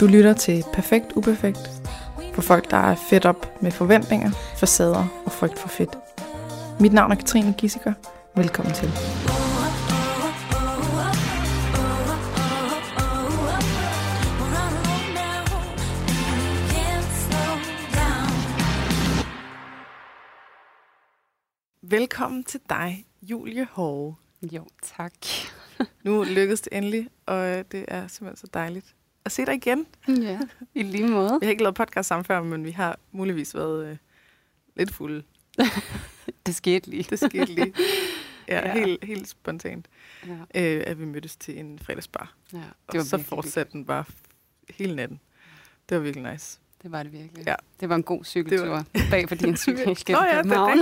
Du lytter til Perfekt Uperfekt for folk, der er fedt op med forventninger, facader og frygt for fedt. Mit navn er Katrine Gissiker. Velkommen til. Velkommen til dig, Julie Hove. Jo, tak. Nu lykkedes det endelig, og det er simpelthen så dejligt at se dig igen. Ja, i lige måde. Vi har ikke lavet podcast sammen før, men vi har muligvis været øh, lidt fulde. Det skete lige. Det skete lige. Ja, Ja. Helt, helt spontant, Ja, øh, at vi mødtes til en fredagsbar. ja. Og så fortsatte den bare hele natten. Det var virkelig nice. Det var det virkelig. Ja. Det var en god cykeltur bag på din cykel Nå ja, det København.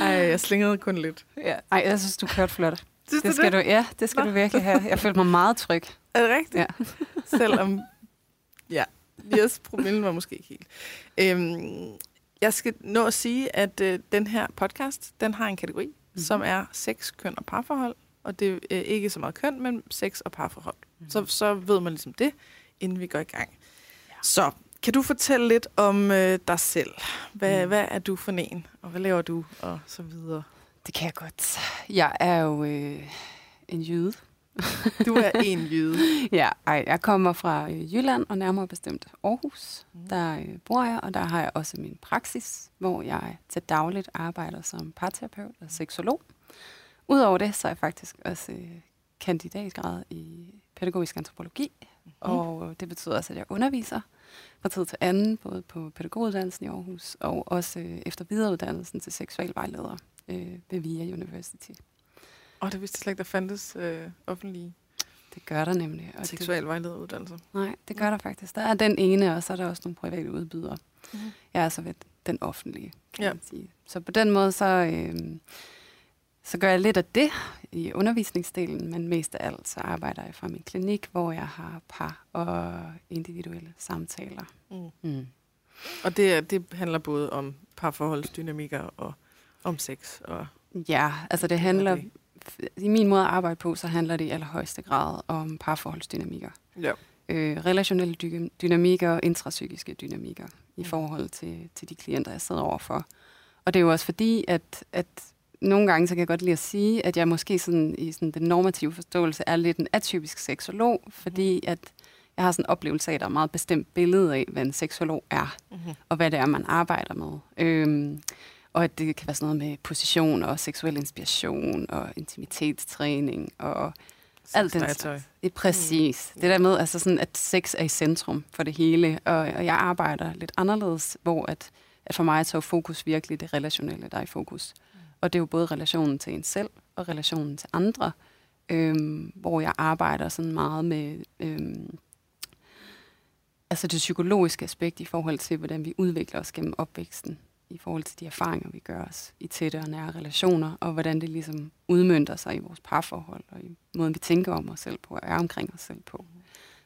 Ej, jeg slingede kun lidt. Ja. Ej, jeg synes, du kørte flot. Synes Det skal du, ja, det skal Nå. du virkelig have. Jeg følte mig meget tryg. Er det rigtigt? Ja. Selvom, ja, yes, promillen var måske ikke helt. Øhm, jeg skal nå at sige, at øh, den her podcast, den har en kategori, mm-hmm. som er sex, køn og parforhold. Og det er øh, ikke så meget køn, men sex og parforhold. Mm-hmm. Så, så ved man ligesom det, inden vi går i gang. Ja. Så kan du fortælle lidt om øh, dig selv? Hvad, Mm. hvad er du for en, og hvad laver du, og så videre? Det kan jeg godt. Jeg er jo øh, en jyde. Du er en jyde. Ja, ej, jeg kommer fra øh, Jylland, og nærmere bestemt Aarhus. Mhm. Der øh, bor jeg, og der har jeg også min praksis, hvor jeg til dagligt arbejder som parterapeut og seksolog. Udover det, så er jeg faktisk også øh, kandidatgrad i pædagogisk antropologi, Mhm. og det betyder også, at jeg underviser fra tid til anden, både på pædagoguddannelsen i Aarhus, og også efter videreuddannelsen til seksualvejleder øh, ved VIA University. Og det vidste jeg slet ikke, der fandtes øh, offentlige Det gør der nemlig. Og det, seksualvejlederuddannelser. Nej, det gør der faktisk. Der er den ene, og så er der også nogle private udbydere. Mhm. Jeg er altså ved den offentlige, kan Ja. man sige. Så på den måde, så, øh, så gør jeg lidt af det i undervisningsdelen, men mest af alt, så arbejder jeg fra min klinik, hvor jeg har par og individuelle samtaler. Mm. Mm. Og det, det handler både om parforholdsdynamikker og om sex. Og Ja, altså det handler, det. I min måde at arbejde på, så handler det i allerhøjeste grad om parforholdsdynamikker. ja. øh, relationelle dy- dynamikker og intrapsykiske dynamikker i Mm. forhold til, til de klienter, jeg sidder overfor. Og det er jo også fordi, at, at nogle gange så kan jeg godt lide at sige, at jeg måske sådan, i sådan den normative forståelse er lidt en atypisk seksolog, fordi at jeg har sådan en oplevelse af, at der er et meget bestemt billede af, hvad en seksolog er, Mm-hmm. og hvad det er, man arbejder med. Øhm, og at det kan være sådan noget med position og seksuel inspiration og intimitetstræning og alt den slags. Det er præcis. Mm. Det der med, altså sådan, at sex er i centrum for det hele, og, og jeg arbejder lidt anderledes, hvor at, at for mig så er fokus virkelig det relationelle, der er i fokus. Mm. Og det er jo både relationen til en selv og relationen til andre, øhm, hvor jeg arbejder sådan meget med øhm, altså det psykologiske aspekt i forhold til, hvordan vi udvikler os gennem opvæksten, i forhold til de erfaringer, vi gør os i tætte og nære relationer, og hvordan det ligesom udmyndter sig i vores parforhold, og i måden, vi tænker om os selv på, og er omkring os selv på.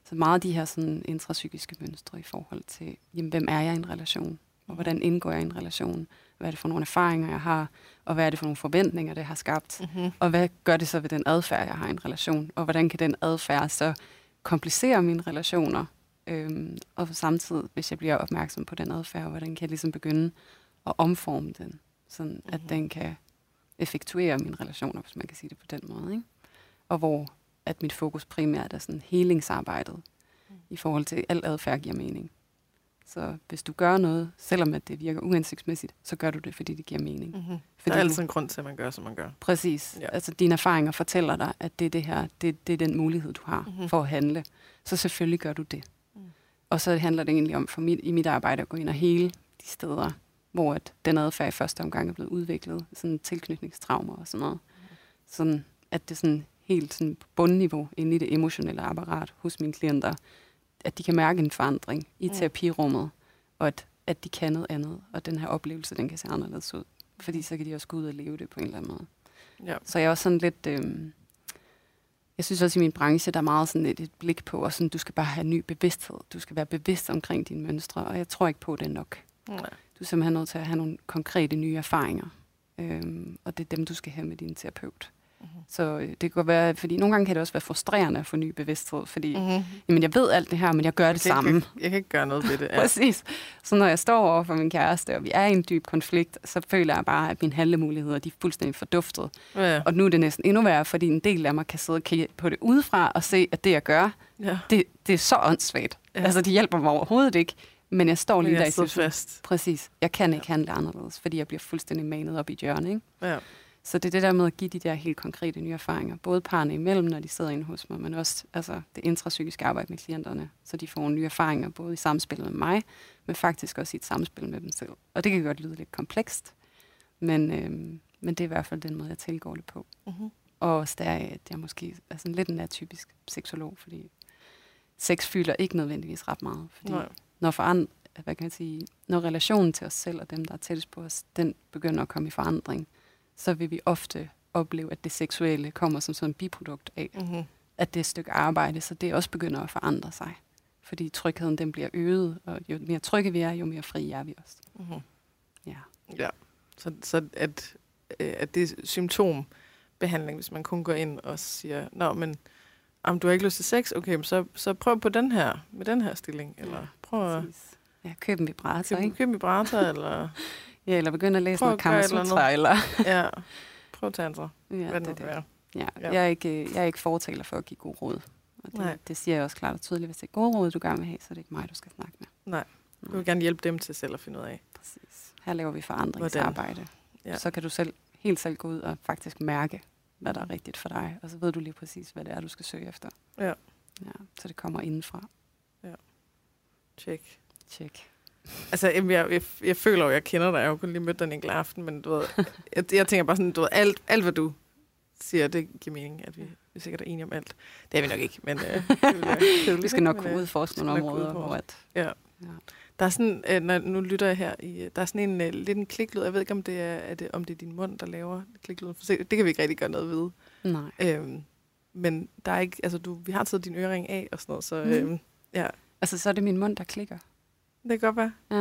Så meget af de her sådan, intrapsykiske mønstre i forhold til, jamen, hvem er jeg i en relation, og hvordan indgår jeg i en relation, hvad er det for nogle erfaringer, jeg har, og hvad er det for nogle forventninger, det har skabt, Mm-hmm. og hvad gør det så ved den adfærd, jeg har i en relation, og hvordan kan den adfærd så komplicere mine relationer, øhm, og samtidig, hvis jeg bliver opmærksom på den adfærd, hvordan kan jeg ligesom begynde at omforme den, sådan at Mhm. den kan effektuere mine relationer, hvis man kan sige det på den måde. Ikke? Og hvor at mit fokus primært er sådan helingsarbejdet Mm. i forhold til, at al adfærd giver mening. Så hvis du gør noget, selvom at det virker uhensigtsmæssigt, så gør du det, fordi det giver mening. Mm-hmm. Der Fordi er du- altid en grund til, at man gør, som man gør. Præcis. Ja. Altså dine erfaringer fortæller dig, at det er det her, det, det er den mulighed, du har Mhm. mm-hmm. for at handle. Så selvfølgelig gør du det. Mm. Og så handler det egentlig om for mit, i mit arbejde at gå ind og hele de steder, hvor at den adfærd i første omgang er blevet udviklet, sådan tilknytningstraumer og sådan noget. Sådan at det sådan helt sådan på bundniveau inde i det emotionelle apparat hos mine klienter, at de kan mærke en forandring i Mm. terapirummet, og at, at de kan noget andet, og den her oplevelse, den kan se anderledes ud. Fordi så kan de også gå ud og leve det på en eller anden måde. Ja. Så jeg er også sådan lidt... Øh, jeg synes også i min branche, der er meget sådan et, et blik på, og sådan, du skal bare have ny bevidsthed. Du skal være bevidst omkring dine mønstre, og jeg tror ikke på, det nok. Nej. Er simpelthen nødt til at have nogle konkrete nye erfaringer. Øhm, og det er dem, du skal have med din terapeut. Så øh, det kan godt være, fordi nogle gange kan det også være frustrerende at få ny bevidsthed, fordi Mm-hmm. jamen, jeg ved alt det her, men jeg gør det samme. ikke- jeg kan ikke gøre noget ved det. Ja. Præcis. Så når jeg står over for min kæreste, og vi er i en dyb konflikt, så føler jeg bare, at mine handlemuligheder de er fuldstændig forduftet. Ja. Og nu er det næsten endnu værre, fordi en del af mig kan sidde og kigge på det udefra og se, at det, jeg gør, ja. det, det er så åndssvagt. Ja. Altså, det hjælper mig overhovedet ikke. Men jeg står Men lige der i jeg sidder situationen. fast. Præcis. Jeg kan ikke handle anderledes, fordi jeg bliver fuldstændig manet op i hjørnet. Ikke? Ja. Så det er det der med at give de der helt konkrete nye erfaringer, både parne imellem, når de sidder inde hos mig, men også altså, det intrapsykiske arbejde med klienterne, så de får nye erfaringer, både i samspil med mig, men faktisk også i et samspil med dem selv. Og det kan godt lyde lidt komplekst, men, øhm, men det er i hvert fald den måde, jeg tilgår det på. Mm-hmm. Og også der, at jeg måske er sådan lidt en atypisk seksolog, fordi sex fylder ikke nødvendigvis ret meget. Fordi Nej. Når, forand- hvad kan jeg sige, når relationen til os selv og dem, der er tættest på os, den begynder at komme i forandring, så vil vi ofte opleve, at det seksuelle kommer som sådan en biprodukt af, Mm-hmm. at det er stykke arbejde, så det også begynder at forandre sig. Fordi trygheden den bliver øget, og jo mere trygge vi er, jo mere frie er vi også. Mm-hmm. Ja. Ja. Så, så at, øh, at det er symptombehandling, hvis man kun går ind og siger, nå, men om du har ikke lyst til sex, okay, så, så prøv på den her, med den her stilling, eller prøv at Præcis. Ja, køb en vibrator, købe, ikke? købe vibrator, eller Ja, eller begynde at læse Prøv noget at eller... ja, prøv tantra, Ja, hvad det, det være. Ja, Ja. Jeg, er ikke, jeg er ikke fortaler for at give god råd. Og Nej. det, det siger jeg også klart og tydeligt. Hvis det er god råd, du gerne vil have, så er det ikke mig, du skal snakke med. Nej, du vil gerne hjælpe dem til selv at finde ud af. Præcis. Her laver vi forandringsarbejde. Ja. Ja. Så kan du selv helt selv gå ud og faktisk mærke, hvad der er rigtigt for dig. Og så ved du lige præcis, hvad det er, du skal søge efter. Ja. ja så det kommer indenfra. Tjek. Tjek. Altså, jeg, jeg, jeg føler jo, jeg kender dig. Jeg har jo kun lige mødt dig en enkelt aften, men du ved, jeg, jeg tænker bare sådan, du ved, alt, alt hvad du siger, det giver mening, at vi, vi er sikkert er enige om alt. Det er vi nok ikke, men øh, være Vi skal nok Men, kunne øh, udforske skal nogle områder, hvor at, Ja. ja. Der er sådan, øh, når, nu lytter jeg her, i, øh, der er sådan en øh, lidt en kliklyd. Jeg ved ikke, om det er, er det, om det er din mund, der laver kliklyden. Det kan vi ikke rigtig gøre noget ved. Nej. Øhm, men der er ikke, altså du, vi har taget din ørering af og sådan noget, så øhm, ja, Altså, så er det min mund, der klikker. det kan godt være. Ja.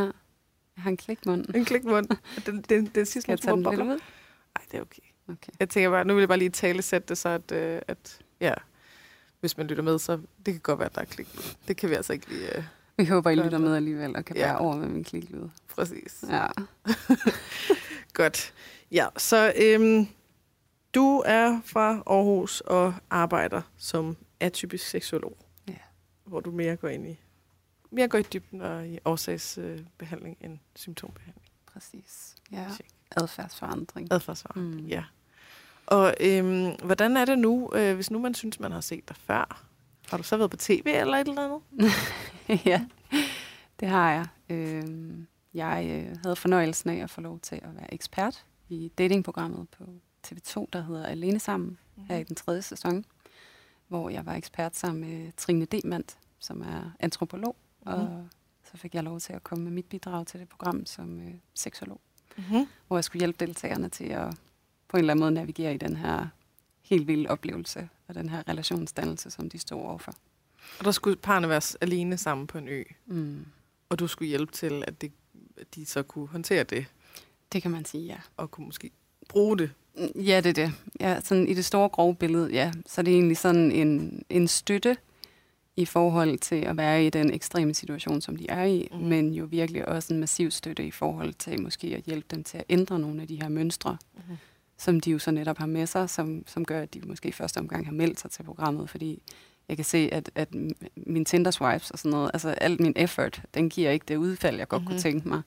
Jeg har en klikmund. En klikmund. Den, den, den sidste jeg tage den ud? Nej, det er okay. Okay. Jeg tænker bare, nu vil jeg bare lige tale sætte det, så at, øh, at ja, hvis man lytter med, så det kan godt være, at der er klik. Det kan vi altså ikke lige øh, Vi håber, I lytter det. med alligevel og kan Ja. bære over med min kliklyd. præcis. Ja. Godt. Ja, så øhm, du er fra Aarhus og arbejder som atypisk seksolog. Ja. Hvor du mere går ind i mere går i dybden og i årsagsbehandling end symptombehandling. Præcis. Ja. Adfærdsforandring. Adfærdsforandring, Mm. ja. Og øhm, hvordan er det nu, øh, hvis nu man synes, man har set dig før? Har du så været på tv eller et eller andet? ja, det har jeg. Øhm, jeg øh, havde fornøjelsen af at få lov til at være ekspert i datingprogrammet på TV2, der hedder Alene Sammen, her i den tredje sæson, hvor jeg var ekspert sammen med Trine Demand, som er antropolog, Mhm. og så fik jeg lov til at komme med mit bidrag til det program som øh, seksolog, Mm-hmm. hvor jeg skulle hjælpe deltagerne til at på en eller anden måde navigere i den her helt vilde oplevelse og den her relationsdannelse, som de stod overfor. Og der skulle parne være alene sammen på en ø, Mm. og du skulle hjælpe til, at, det, at de så kunne håndtere det, Det kan man sige, ja. og kunne måske bruge det. Ja, det er det. Ja, sådan I det store grove billede, ja, så er det egentlig sådan en, en støtte i forhold til at være i den ekstreme situation, som de er i, Mhm. mm. men jo virkelig også en massiv støtte i forhold til måske at hjælpe dem til at ændre nogle af de her mønstre, Mhm. som de jo så netop har med sig, som, som gør, at de måske i første omgang har meldt sig til programmet, fordi jeg kan se, at, at m- mine Tinder swipes og sådan noget, altså al min effort, den giver ikke det udfald, jeg godt mm-hmm. Mhm. kunne tænke mig.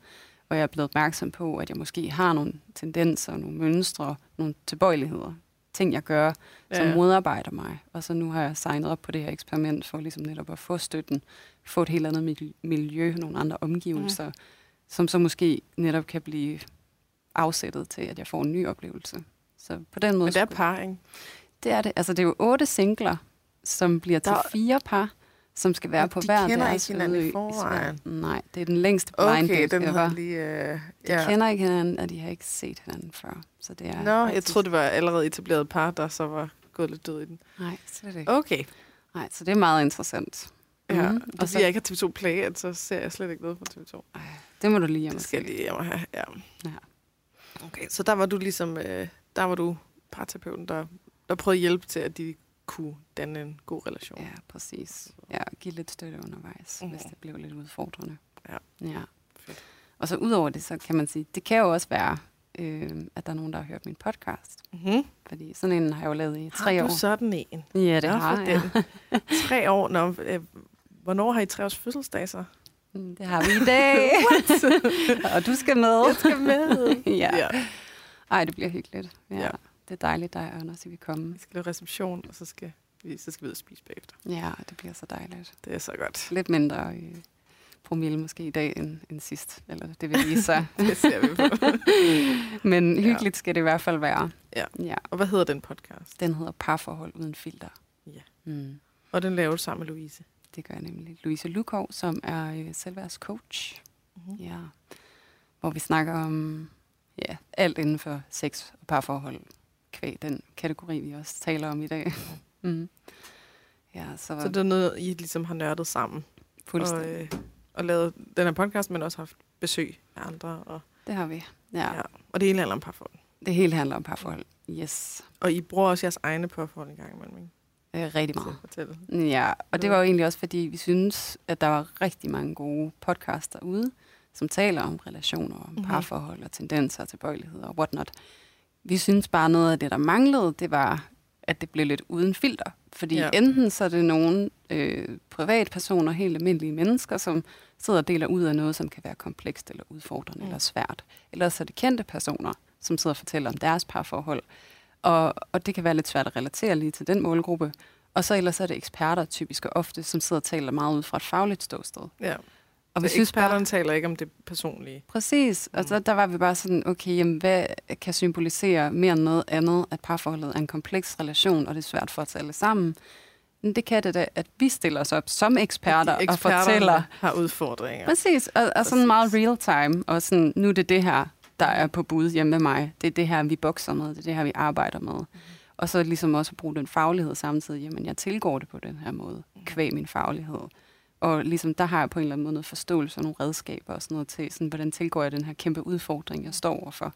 Og jeg er blevet opmærksom på, at jeg måske har nogle tendenser, nogle mønstre, nogle tilbøjeligheder, ting jeg gør, ja. som modarbejder mig. Og så nu har jeg signet op på det her eksperiment for ligesom netop at få støtten, få et helt andet mil- miljø, nogle andre omgivelser, mm. som så måske netop kan blive afsættet til, at jeg får en ny oplevelse. Så på den måde... Men det er par, ikke? det er det. Altså, det er jo otte singler, som bliver til Der- fire par, som skal være Og på de hver kender deres ikke hinanden i ø forvejen? Sverige. Nej, det er den længste blind Okay, date den ever. lige... Øh, De ja. kender ikke hinanden, og de har ikke set hinanden før. Så det er Nå, jeg troede, det var allerede etableret par, der så var gået lidt død i den. Nej, slet ikke. Okay. Nej, så det er meget interessant. Ja, er Og så, jeg ikke har TV2 Play, at så ser jeg slet ikke noget fra TV2. det må du lige hjem Det skal jeg lige hjem og have, ja. Ja. Okay, så der var du ligesom, øh, der var du parterapeuten, der der prøvede at hjælpe til, at de kunne danne en god relation. Ja, præcis. Ja, give lidt støtte undervejs, mm. hvis det blev lidt udfordrende. Ja. ja. Fedt. Og så udover det, så kan man sige, det kan jo også være, øh, at der er nogen, der har hørt min podcast. Mm-hmm. Fordi sådan en har jeg jo lavet i tre har år. du sådan en? Ja, det Nå, har jeg. den. Tre år? Nå, øh, hvornår har I tre års fødselsdag så? Mm, Det har vi i dag. og du skal med. Jeg skal med. ja. ja. Ej, det bliver hyggeligt. Ja. Ja. Ja. Det er dejligt, dig og Anders, I vil komme. Vi skal lave reception, og så skal vi, så skal vi ud og spise bagefter. Ja, det bliver så dejligt. Det er så godt. Lidt mindre øh, promille måske i dag end, end sidst. Eller det vil vise sig. Det ser vi på. Men hyggeligt skal det i hvert fald være. Ja. ja. Og hvad hedder den podcast? Den hedder Parforhold uden filter. Ja. Mm. Og den laver du sammen med Louise. Det gør jeg nemlig. Louise Lukov, som er øh, selvværdscoach. Mm-hmm. Ja. Hvor vi snakker om ja, alt inden for sex og parforhold. Kvæg den kategori, vi også taler om i dag. mm. Ja, så, Så det er noget, I ligesom har nørdet sammen. Og, fuldstændig. øh, og lavet den her podcast, men også haft besøg af andre. Og, Det har vi. Ja. ja. og det hele handler om parforhold. Det hele handler om parforhold. Yes. Og I bruger også jeres egne parforhold en gang imellem, ikke? Øh, rigtig meget. at fortælle. Ja, og det var jo egentlig også, fordi vi synes, at der var rigtig mange gode podcasts derude, som taler om relationer, om Mhm. parforhold og tendenser og tilbøjeligheder og whatnot. Vi synes bare, noget af det, der manglede, det var, at det blev lidt uden filter. Fordi Ja. enten så er det nogle øh, privatpersoner, helt almindelige mennesker, som sidder og deler ud af noget, som kan være komplekst eller udfordrende mm. eller svært. Eller så er det kendte personer, som sidder og fortæller om deres parforhold. Og, og det kan være lidt svært at relatere lige til den målgruppe. Og så ellers er det eksperter typisk og ofte, som sidder og taler meget ud fra et fagligt ståsted. Ja. Og vi Så synes eksperterne bare, taler ikke om det personlige. præcis, og så der var vi bare sådan, okay, jamen, hvad kan symbolisere mere end noget andet, at parforholdet er en kompleks relation, og det er svært for os alle sammen. Men det kan det da, at vi stiller os op som eksperter de og fortæller, har udfordringer. Præcis, og, og sådan meget real time, og sådan, nu er det det her, der er på bud hjemme med mig. Det er det her, vi bokser med, det er det her, vi arbejder med. Mm. Og så ligesom også at bruge den faglighed samtidig, jamen jeg tilgår det på den her måde, kvæg min faglighed. Og ligesom der har jeg på en eller anden måde noget forståelse og nogle redskaber og sådan noget til, sådan, hvordan tilgår jeg den her kæmpe udfordring, jeg står overfor.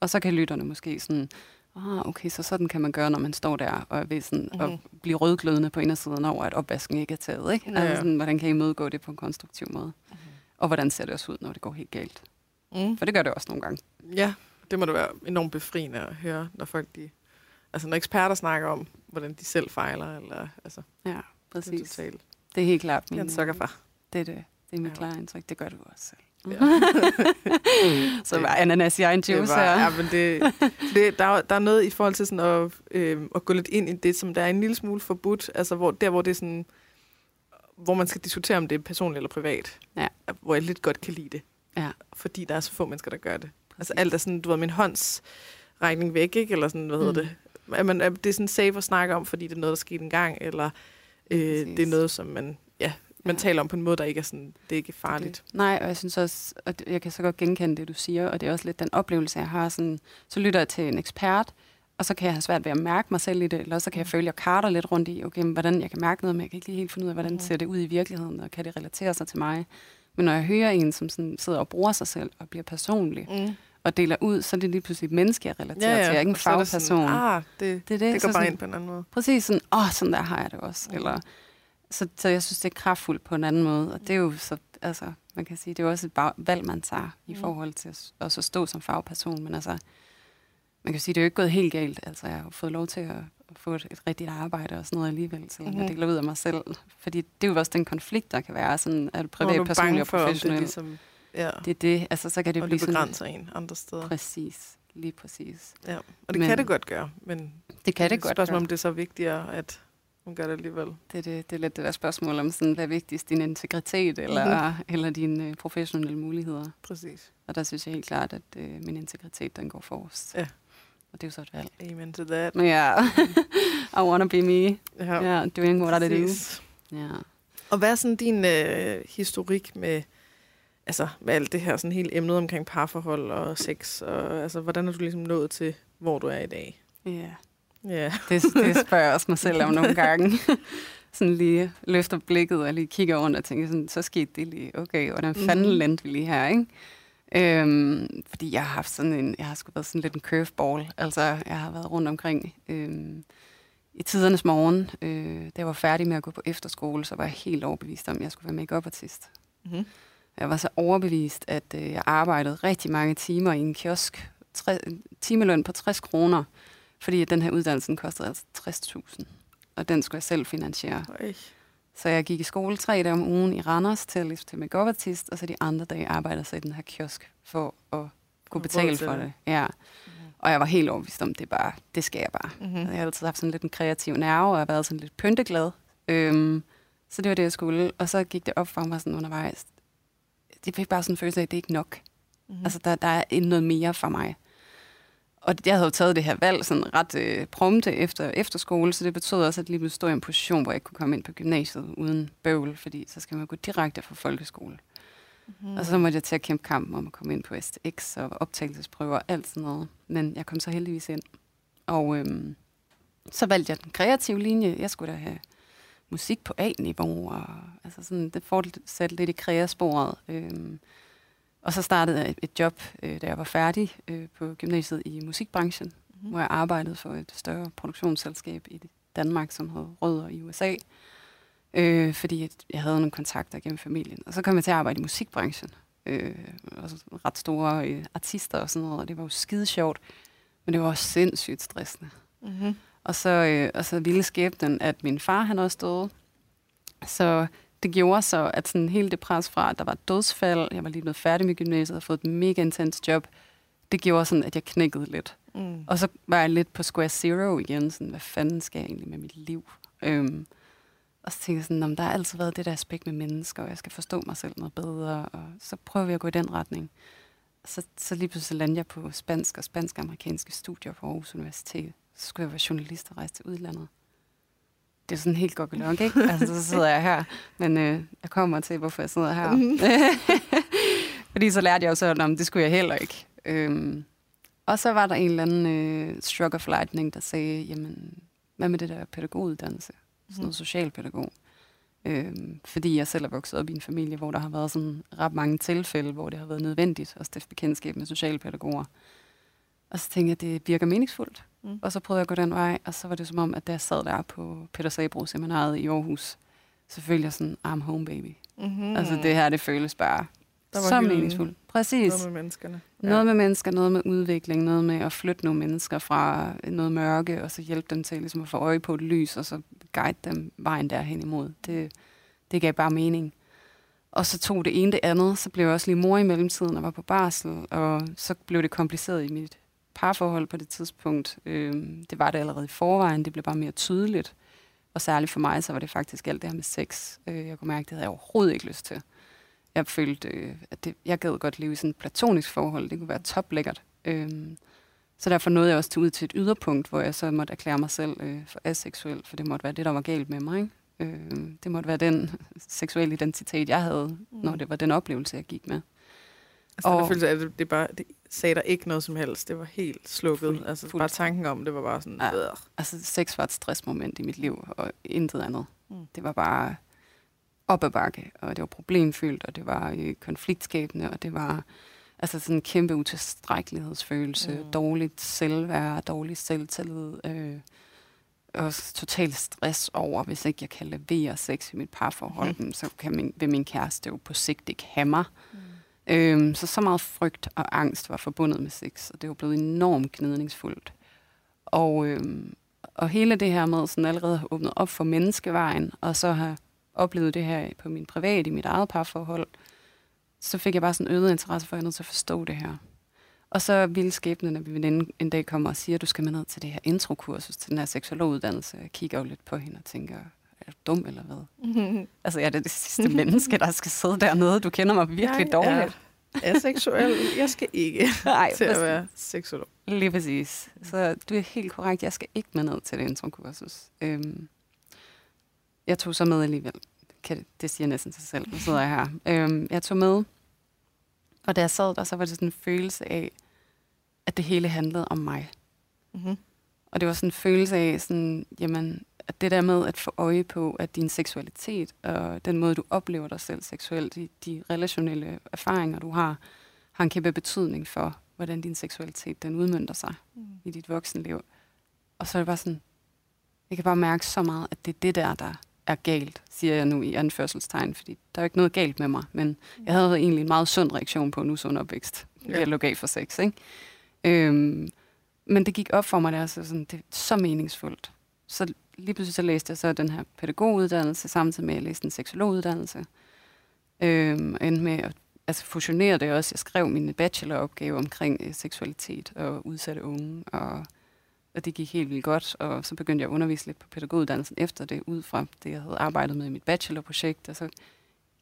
Og så kan lytterne måske sådan, ah, okay, så sådan kan man gøre, når man står der og er ved sådan mm-hmm. at blive rødglødende på indersiden over, at opvasken ikke er taget. Ikke? Altså sådan, hvordan kan I imødegå det på en konstruktiv måde? Mm-hmm. Og hvordan ser det også ud, når det går helt galt? Mm. For det gør det også nogle gange. Ja, det må da være enormt befriende at høre, når folk de... Altså når eksperter snakker om, hvordan de selv fejler, eller altså, Ja, det er præcis. totalt. Det er helt klart Jeg er min, en sukker for. det, er det. det er mit Ja. klare indtryk. Det gør du også selv. Ja. Så var ananas i egen juice her. ja, men det, det, der, er- der er noget i forhold til sådan at, øh, at gå lidt ind i det, som der er en lille smule forbudt. Altså hvor, der, hvor det er sådan, hvor man skal diskutere, om det er personligt eller privat. Ja. Hvor jeg lidt godt kan lide det. Ja. Fordi der er så få mennesker, der gør det. Altså alt er sådan, du ved, min håndsrækning væk, ikke? Eller sådan, hvad hedder Mm. det? At man, at det er sådan safe at snakke om, fordi det er noget, der skete en gang, eller øh, det er noget, som man, ja, man Ja. taler om på en måde, der ikke er sådan, det er ikke farligt. Det. Nej, og jeg synes også, og jeg kan så godt genkende det, du siger, og det er også lidt den oplevelse, jeg har. Sådan, så lytter jeg til en ekspert, og så kan jeg have svært ved at mærke mig selv i det, eller så kan jeg føle, at jeg karter lidt rundt i, okay, men hvordan jeg kan mærke noget, men jeg kan ikke lige helt finde ud af, hvordan Mhm. ser det ud i virkeligheden, og kan det relatere sig til mig. Men når jeg hører en, som sådan sidder og bruger sig selv og bliver personlig, Mm. Og deler ud, så er det lige pludselig et menneske, jeg relaterer til. Jeg er ikke en og så er det fagperson. Sådan, ah, det, det er det. det så går bare sådan, ind på en anden måde. Præcis sådan, åh, sådan der har jeg det også. Mm. Eller, så, så jeg synes, det er kraftfuldt på en anden måde. Og det er jo så, altså, man kan sige, det er jo også et bag- valg, man tager i Mm. forhold til at, at stå som fagperson. Men altså, man kan sige, det er jo ikke gået helt galt. Altså, jeg har fået lov til at, at få et, et rigtigt arbejde og sådan noget alligevel, selvom mm-hmm. Mhm. jeg deler ud af mig selv. Fordi det er jo også den konflikt, der kan være, sådan, er privat, personlig og om det professionel. ligesom, ja, Det er det, altså så kan det og blive det sådan... begrænser en andre steder. Præcis, lige præcis. Ja. Og det Men- kan det godt gøre, men Det kan det et godt spørgsmål, gøre. om det er så vigtigere, at hun gør det alligevel. Det er, det, det er lidt det der spørgsmål om, sådan, hvad er vigtigst, din integritet eller, mm-hmm. eller dine øh, professionelle muligheder. Præcis. Og der synes jeg helt klart, at øh, min integritet, den går forrest. Ja. Og det er jo så et valg. Amen to that. Ja, I wanna be me. Ja, Ja, yeah, doing what I do. Ja. Og hvad er sådan din øh, historik med, altså, med alt det her sådan hele emnet omkring parforhold og sex? Og, altså, hvordan er du ligesom nået til, hvor du er i dag? Ja, Ja. det, det spørger jeg også mig selv om nogle gange. sådan lige løfter blikket og lige kigger rundt og tænker sådan, så skete det lige. Okay, hvordan fanden Mhm. landte vi lige her, ikke? Øhm, fordi jeg har haft sådan en, jeg har sgu været sådan lidt en curveball. Altså, jeg har været rundt omkring øhm, i tidernes morgen. Øh, da jeg var færdig med at gå på efterskole, så var jeg helt overbevist om, at jeg skulle være make artist Mm-hmm. Jeg var så overbevist, at øh, jeg arbejdede rigtig mange timer i en kiosk. Tre, timeløn på 60 kroner, fordi at den her uddannelse kostede altså 60.000. Og den skulle jeg selv finansiere. Øj. Så jeg gik i skole tre dage om ugen i Randers til, til make artist, og så de andre dage arbejdede så i den her kiosk for at kunne betale til for det. det. Ja. Og jeg var helt overbevist om, det bare, det skal jeg bare. Mm-hmm. Jeg har altid haft sådan lidt en kreativ nerve, og jeg har været sådan lidt pynteglad. Øhm, så det var det, jeg skulle. Og så gik det op for mig sådan undervejs. Det fik bare sådan en følelse af, at det er ikke nok. Mm-hmm. Mm. Altså, der, der er noget mere for mig. Og jeg havde jo taget det her valg sådan ret øh, prompte efter efterskole, så det betød også, at lige pludselig stod i en position, hvor jeg ikke kunne komme ind på gymnasiet uden bøvl, fordi så skal man gå direkte fra folkeskole. mm-hmm. Og så måtte jeg til at kæmpe kampen om at komme ind på STX og optagelsesprøver og alt sådan noget. Men jeg kom så heldigvis ind. Og øhm, så valgte jeg den kreative linje. Jeg skulle da have musik på A-niveau. Og, altså sådan, det fortsatte lidt i kreasporet. Øhm, og så startede jeg et, et job, øh, da jeg var færdig øh, på gymnasiet i musikbranchen, Mhm. mm. hvor jeg arbejdede for et større produktionsselskab i Danmark, som havde rødder i USA. Øh, fordi jeg havde nogle kontakter gennem familien. Og så kom jeg til at arbejde i musikbranchen. Øh, og så ret store øh, artister og sådan noget, og det var jo skide sjovt. Men det var også sindssygt stressende. Mm-hmm. Og så, øh, og så ville skæbnen, at min far han også døde. Så det gjorde så, at sådan hele det pres fra, at der var et dødsfald, jeg var lige blevet færdig med gymnasiet og fået et mega intens job, det gjorde sådan, at jeg knækkede lidt. Mm. Og så var jeg lidt på square zero igen, sådan, hvad fanden skal jeg egentlig med mit liv? Øhm, og så tænkte jeg sådan, om der har altid været det der aspekt med mennesker, og jeg skal forstå mig selv noget bedre, og så prøver vi at gå i den retning. Så, så lige pludselig landede jeg på spansk og spansk-amerikanske studier på Aarhus Universitet. Så skulle jeg være journalist og rejse til udlandet. Det er sådan helt gokkelok, ikke? Altså, så sidder jeg her. Men øh, jeg kommer til, hvorfor jeg sidder her. Mhm. Fordi så lærte jeg jo så, at det skulle jeg heller ikke. Øhm, og så var der en eller anden øh, stroke of lightning, der sagde, jamen, hvad med det der pædagoguddannelse? Sådan noget socialpædagog. Øhm, fordi jeg selv er vokset op i en familie, hvor der har været sådan ret mange tilfælde, hvor det har været nødvendigt at stifte bekendtskab med socialpædagoger. Og så tænkte jeg, at det virker meningsfuldt. Mm. Og så prøvede jeg at gå den vej, og så var det som om, at da jeg sad der på Peter Sabro seminaret i Aarhus, så følte jeg sådan, I'm home baby. Mm-hmm. Mm. Altså det her, det føles bare Der var så meningsfuldt. Præcis. Noget med menneskerne. Noget med mennesker, noget med udvikling, noget med at flytte nogle mennesker fra noget mørke, og så hjælpe dem til ligesom at få øje på et lys, og så guide dem vejen derhen imod. Det, det gav bare mening. Og så tog det ene det andet, så blev jeg også lige mor i mellemtiden og var på barsel, og så blev det kompliceret i mit parforhold på det tidspunkt. Øhm, det var det allerede i forvejen, det blev bare mere tydeligt. Og særligt for mig, så var det faktisk alt det her med sex. Øh, jeg kunne mærke, det havde jeg overhovedet ikke lyst til. Jeg følte, øh, at det, jeg gad godt leve i sådan et platonisk forhold. Det kunne være toplækkert. Øhm, så derfor nåede jeg også til ud til et yderpunkt, hvor jeg så måtte erklære mig selv øh, for aseksuel, for det måtte være det, der var galt med mig. Ikke? Øh, det måtte være den seksuelle identitet, jeg havde, mm. når det var den oplevelse, jeg gik med. Altså, og... Følelse af, at det, det, bare, det sagde der ikke noget som helst. Det var helt slukket. Fuld- altså, fuld- bare tanken om det var bare sådan... Ja. Ja. Altså, sex var et stressmoment i mit liv, og intet andet. Mm. Det var bare op ad bakke, og det var problemfyldt, og det var øh, konfliktskabende, og det var altså sådan en kæmpe utilstrækkelighedsfølelse, Mm. dårligt selvværd, dårlig selvtillid, øh, og total stress over, hvis ikke jeg kan levere sex i mit parforhold, mm. så kan min, vil min kæreste jo på sigt ikke have mig. Mm. Øhm, så så meget frygt og angst var forbundet med sex, og det var blevet enormt gnidningsfuldt. Og, øhm, og hele det her med sådan allerede at have åbnet op for menneskevejen, og så have oplevet det her på min privat, i mit eget parforhold, så fik jeg bare sådan øget interesse for, at jeg er nødt til at forstå det her. Og så ville skæbnen, at vi en, en dag kommer og siger, at du skal med ned til det her introkursus, til den her seksologuddannelse. Jeg kigger jo lidt på hende og tænker, du dum eller hvad? Mm-hmm. Altså, jeg er det, det sidste menneske, der skal sidde dernede. Du kender mig virkelig dårligt. Jeg er seksuel. Jeg skal ikke Nej, til at være seksolog. Lige præcis. Så du er helt korrekt. Jeg skal ikke med ned til det introkursus. Øhm, jeg tog så med alligevel. Kan, det siger næsten sig selv. Nu sidder jeg her. Øhm, jeg tog med, og da jeg sad der, så var det sådan en følelse af, at det hele handlede om mig. Mm-hmm. Og det var sådan en følelse af, sådan, jamen, at det der med at få øje på, at din seksualitet og den måde, du oplever dig selv seksuelt, de, de relationelle erfaringer, du har, har en kæmpe betydning for, hvordan din seksualitet den udmyndter sig mm. i dit voksenliv. Og så er det bare sådan, jeg kan bare mærke så meget, at det er det der, der er galt, siger jeg nu i anførselstegn, fordi der er jo ikke noget galt med mig, men jeg havde egentlig en meget sund reaktion på en usund opvækst, ja. jeg lå gav for sex, ikke? Øhm, men det gik op for mig, det er, altså sådan, det er så meningsfuldt. Så lige pludselig så læste jeg så den her pædagoguddannelse, samtidig med at jeg læste en seksologuddannelse. Øhm, endte med at altså fusionere det også. Jeg skrev min bacheloropgave omkring øh, seksualitet og udsatte unge, og, og det gik helt vildt godt. Og så begyndte jeg at undervise lidt på pædagoguddannelsen efter det, ud fra det, jeg havde arbejdet med i mit bachelorprojekt. Og så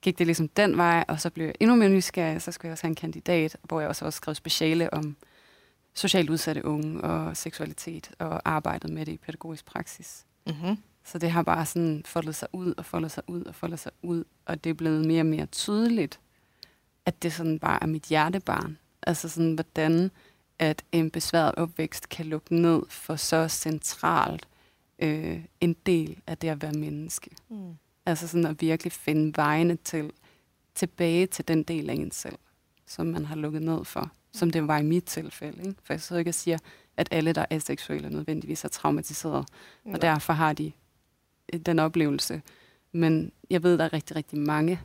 gik det ligesom den vej, og så blev jeg endnu mere nysgerrig. Så skulle jeg også have en kandidat, hvor jeg også, også skrev speciale om socialt udsatte unge og seksualitet, og arbejdet med det i pædagogisk praksis. Mm-hmm. Så det har bare sådan foldet sig ud og foldet sig ud og foldet sig ud, og det er blevet mere og mere tydeligt, at det sådan bare er mit hjertebarn. Altså sådan, hvordan at en besværet opvækst kan lukke ned for så centralt øh, en del af det at være menneske. Mm. Altså sådan at virkelig finde vejene til tilbage til den del af en selv, som man har lukket ned for, som det var i mit tilfælde. Ikke? For jeg så ikke at sige, at alle, der er seksuelle, nødvendigvis er traumatiseret, ja. og derfor har de øh, den oplevelse. Men jeg ved, der er rigtig, rigtig mange,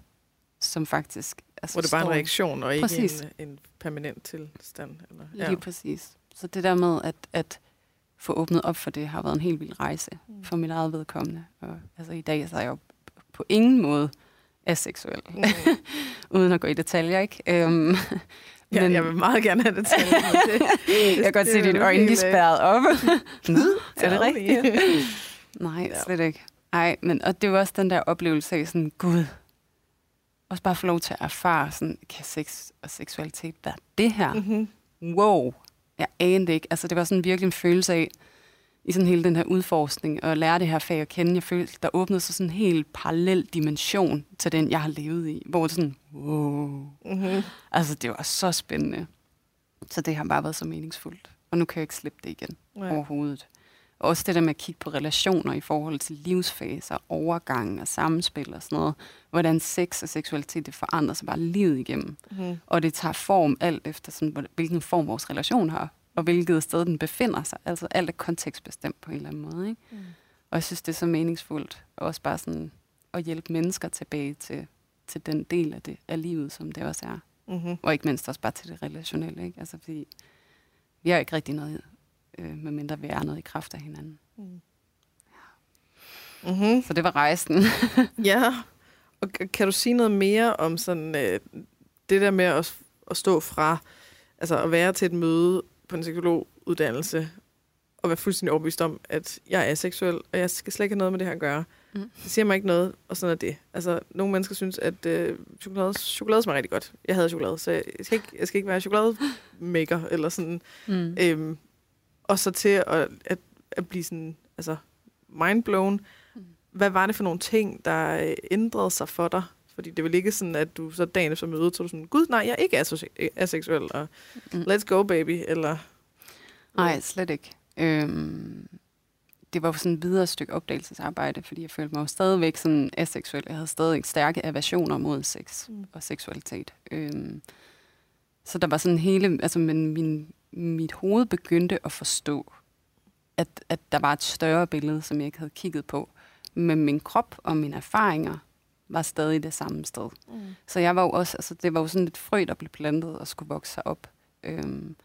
som faktisk Altså, Hvor det er bare en reaktion, og ikke præcis. en, en permanent tilstand. Eller, ja. Lige præcis. Så det der med at, at få åbnet op for det, har været en helt vild rejse mm. for mit eget vedkommende. Og altså, i dag så er jeg jo på ingen måde aseksuel. Mm. Uden at gå i detaljer, ikke? Um, Ja, men, jeg vil meget gerne have detaljer det. jeg kan godt se dine øjne lige spærret op. er det rigtigt? Nej, slet ikke. Nej, men og det var også den der oplevelse af sådan, gud, også bare få lov til at erfare, sådan, kan sex og seksualitet være det her? Mm-hmm. Wow, jeg anede ikke. Altså, det var sådan virkelig en følelse af, i sådan hele den her udforskning, og lære det her fag at kende. Jeg følte, der åbnede sig sådan en helt parallel dimension til den, jeg har levet i, hvor det sådan, wow. Mm-hmm. Altså, det var så spændende. Så det har bare været så meningsfuldt. Og nu kan jeg ikke slippe det igen ja. overhovedet. Også det der med at kigge på relationer i forhold til livsfaser, overgang og samspil og sådan noget. Hvordan sex og seksualitet det forandrer sig bare livet igennem. Mm. Og det tager form alt efter, sådan, hvilken form vores relation har, og hvilket sted den befinder sig. Altså alt er kontekstbestemt på en eller anden måde. Ikke? Mm. Og jeg synes, det er så meningsfuldt. Og også bare sådan at hjælpe mennesker tilbage til, til den del af, det, af livet, som det også er. Mm-hmm. Og ikke mindst også bare til det relationelle. Ikke? Altså, fordi vi har ikke rigtig noget øh, medmindre vi er noget i kraft af hinanden. Mm. Ja. Mm-hmm. Så det var rejsen. ja, og kan du sige noget mere om sådan øh, det der med at, at stå fra, altså at være til et møde på en psykologuddannelse, og være fuldstændig overbevist om, at jeg er seksuel, og jeg skal slet ikke have noget med det her at gøre. Mm. Det siger mig ikke noget, og sådan er det. Altså, nogle mennesker synes, at øh, chokolade, chokolade smager rigtig godt. Jeg havde chokolade, så jeg skal ikke, jeg skal ikke være chokolademaker, eller sådan. Mm. Øhm, og så til at, at, at blive sådan, altså mindblown. Mm. Hvad var det for nogle ting, der øh, ændrede sig for dig? Fordi det vil ikke sådan, at du så dagen efter mødet, så du sådan, gud nej, jeg er ikke aseksuel, og mm. let's go baby, eller... Nej, slet ikke. Øhm, det var sådan et videre stykke opdagelsesarbejde, fordi jeg følte mig jo stadigvæk sådan aseksuel. Jeg havde stadig stærke aversioner mod sex mm. og seksualitet. Øhm, så der var sådan hele, altså men min, mit hoved begyndte at forstå, at, at der var et større billede, som jeg ikke havde kigget på. Men min krop og mine erfaringer var stadig det samme sted. Mm. Så jeg var jo også, altså det var jo sådan et frø, der blev plantet og skulle vokse sig op. Øhm,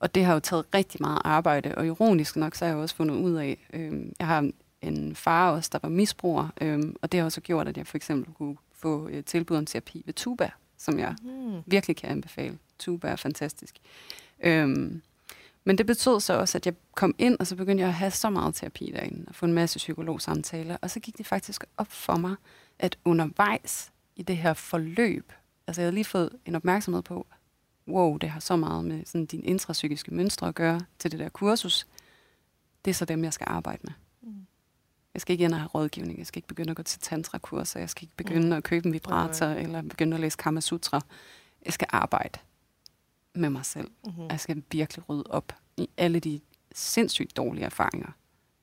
og det har jo taget rigtig meget arbejde, og ironisk nok, så har jeg også fundet ud af, øhm, jeg har en far også, der var misbruger, øhm, og det har også gjort, at jeg for eksempel kunne få et tilbud om terapi ved Tuba, som jeg mm. virkelig kan anbefale. Tuba er fantastisk. Øhm, men det betød så også, at jeg kom ind, og så begyndte jeg at have så meget terapi derinde, og få en masse psykologsamtaler, og så gik det faktisk op for mig, at undervejs i det her forløb, altså jeg havde lige fået en opmærksomhed på, wow, det har så meget med sådan din intrapsykiske mønstre at gøre til det der kursus, det er så dem, jeg skal arbejde med. Mm. Jeg skal ikke ind og have rådgivning, jeg skal ikke begynde at gå til tantra-kurser, jeg skal ikke begynde mm. at købe en vibrator, okay. eller begynde at læse Kama Sutra. Jeg skal arbejde med mig selv. Mm-hmm. Jeg skal virkelig rydde op i alle de sindssygt dårlige erfaringer,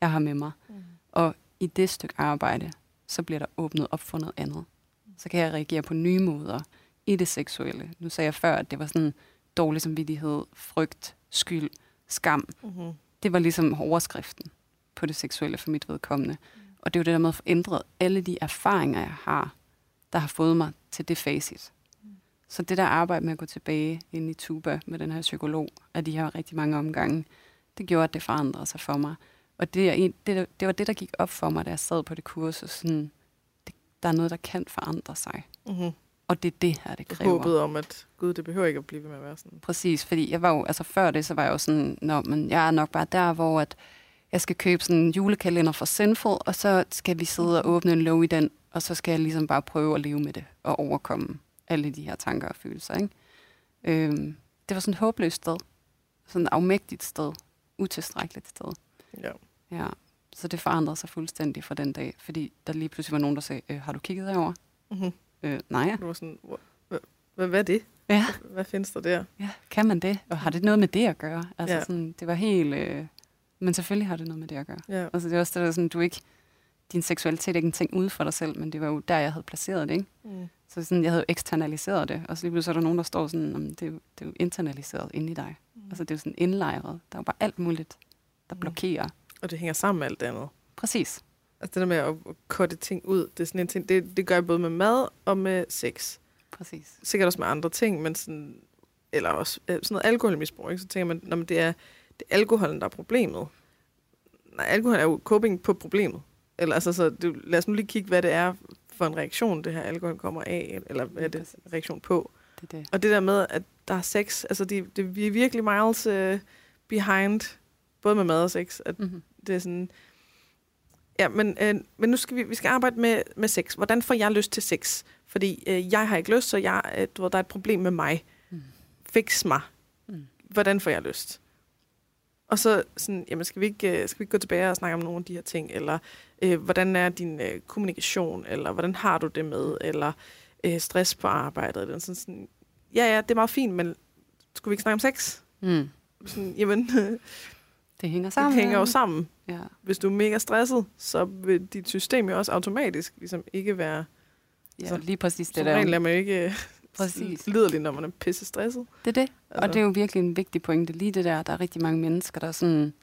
jeg har med mig. Mm. Og i det stykke arbejde, så bliver der åbnet op for noget andet. Så kan jeg reagere på nye måder i det seksuelle. Nu sagde jeg før, at det var sådan dårlig samvittighed, frygt, skyld, skam. Mm-hmm. Det var ligesom overskriften på det seksuelle for mit vedkommende. Og det er jo det der med at få ændret alle de erfaringer, jeg har, der har fået mig til det facit. Så det der arbejde med at gå tilbage ind i Tuba med den her psykolog, af de her rigtig mange omgange, det gjorde, at det forandrede sig for mig. Og det, det, det var det, der gik op for mig, da jeg sad på det kursus. Sådan, det, der er noget, der kan forandre sig. Mm-hmm. Og det er det her, det kræver. Håbet om, at gud, det behøver ikke at blive ved med at være sådan. Præcis, fordi jeg var jo, altså før det, så var jeg jo sådan, Nå, men jeg er nok bare der, hvor at jeg skal købe sådan en julekalender fra Sinful, og så skal vi sidde og åbne en lov i den, og så skal jeg ligesom bare prøve at leve med det, og overkomme alle de her tanker og følelser, ikke? Øhm, det var sådan et håbløst sted. Sådan et afmægtigt sted. Utilstrækkeligt sted. Ja. Ja. Så det forandrede sig fuldstændig fra den dag, fordi der lige pludselig var nogen, der sagde, øh, har du kigget herover? Mm-hmm. Øh, nej. Du var sådan, "Hvor- hvad, hvad, er det? Ja. Hvad, findes der der? Ja, kan man det? Og har det noget med det at gøre? Altså Ja. sådan, det var helt... Øh, men selvfølgelig har det noget med det at gøre. Ja. Altså det er også det der sådan, du ikke... Din seksualitet er ikke en ting ude for dig selv, men det var jo der, jeg havde placeret det, ikke? Mm. Så sådan, jeg havde jo eksternaliseret det, og så lige pludselig er der nogen, der står sådan, "Jamen, det, er jo, det er jo internaliseret inde i dig. Mm. Altså det er jo sådan indlejret. Der er jo bare alt muligt, der Mm. blokerer. Og det hænger sammen med alt det andet. Præcis. Altså det der med at, at korte ting ud, det er sådan en ting, det, det gør jeg både med mad og med sex. Præcis. Sikkert også med andre ting, men sådan, eller også øh, sådan noget alkoholmisbrug, ikke? så tænker man, når det er, det er alkoholen, der er problemet. Nej, alkohol er jo coping på problemet. Eller altså, så det, lad os nu lige kigge, hvad det er for en reaktion, det her alkohol kommer af, eller hvad er det en reaktion på. Det det. Og det der med, at der er sex, altså de, det, vi er virkelig miles uh, behind, både med mad og sex, at Mm-hmm. det er sådan... Ja, men, øh, men nu skal vi, vi skal arbejde med, med sex. Hvordan får jeg lyst til sex? Fordi øh, jeg har ikke lyst, så jeg, øh, du ved, der er et problem med mig. Mm. Fix mig. Mm. Hvordan får jeg lyst? Og så sådan, jamen skal vi ikke, øh, skal vi ikke gå tilbage og snakke om nogle af de her ting? Eller øh, hvordan er din øh, kommunikation? Eller hvordan har du det med? Eller øh, stress på arbejdet? Eller sådan, sådan, ja, ja, det er meget fint, men skulle vi ikke snakke om sex? Mm. Sådan, jamen, Det hænger det sammen. hænger jo sammen Ja. hvis du er mega stresset, så vil dit system jo også automatisk ligesom ikke være... ja, Altså, lige præcis det Som der. er man jo ikke Præcis. liderlig, når man er pisse stresset. Det er det. Altså. Og det er jo virkelig en vigtig pointe. Lige det der, der er rigtig mange mennesker, der sådan,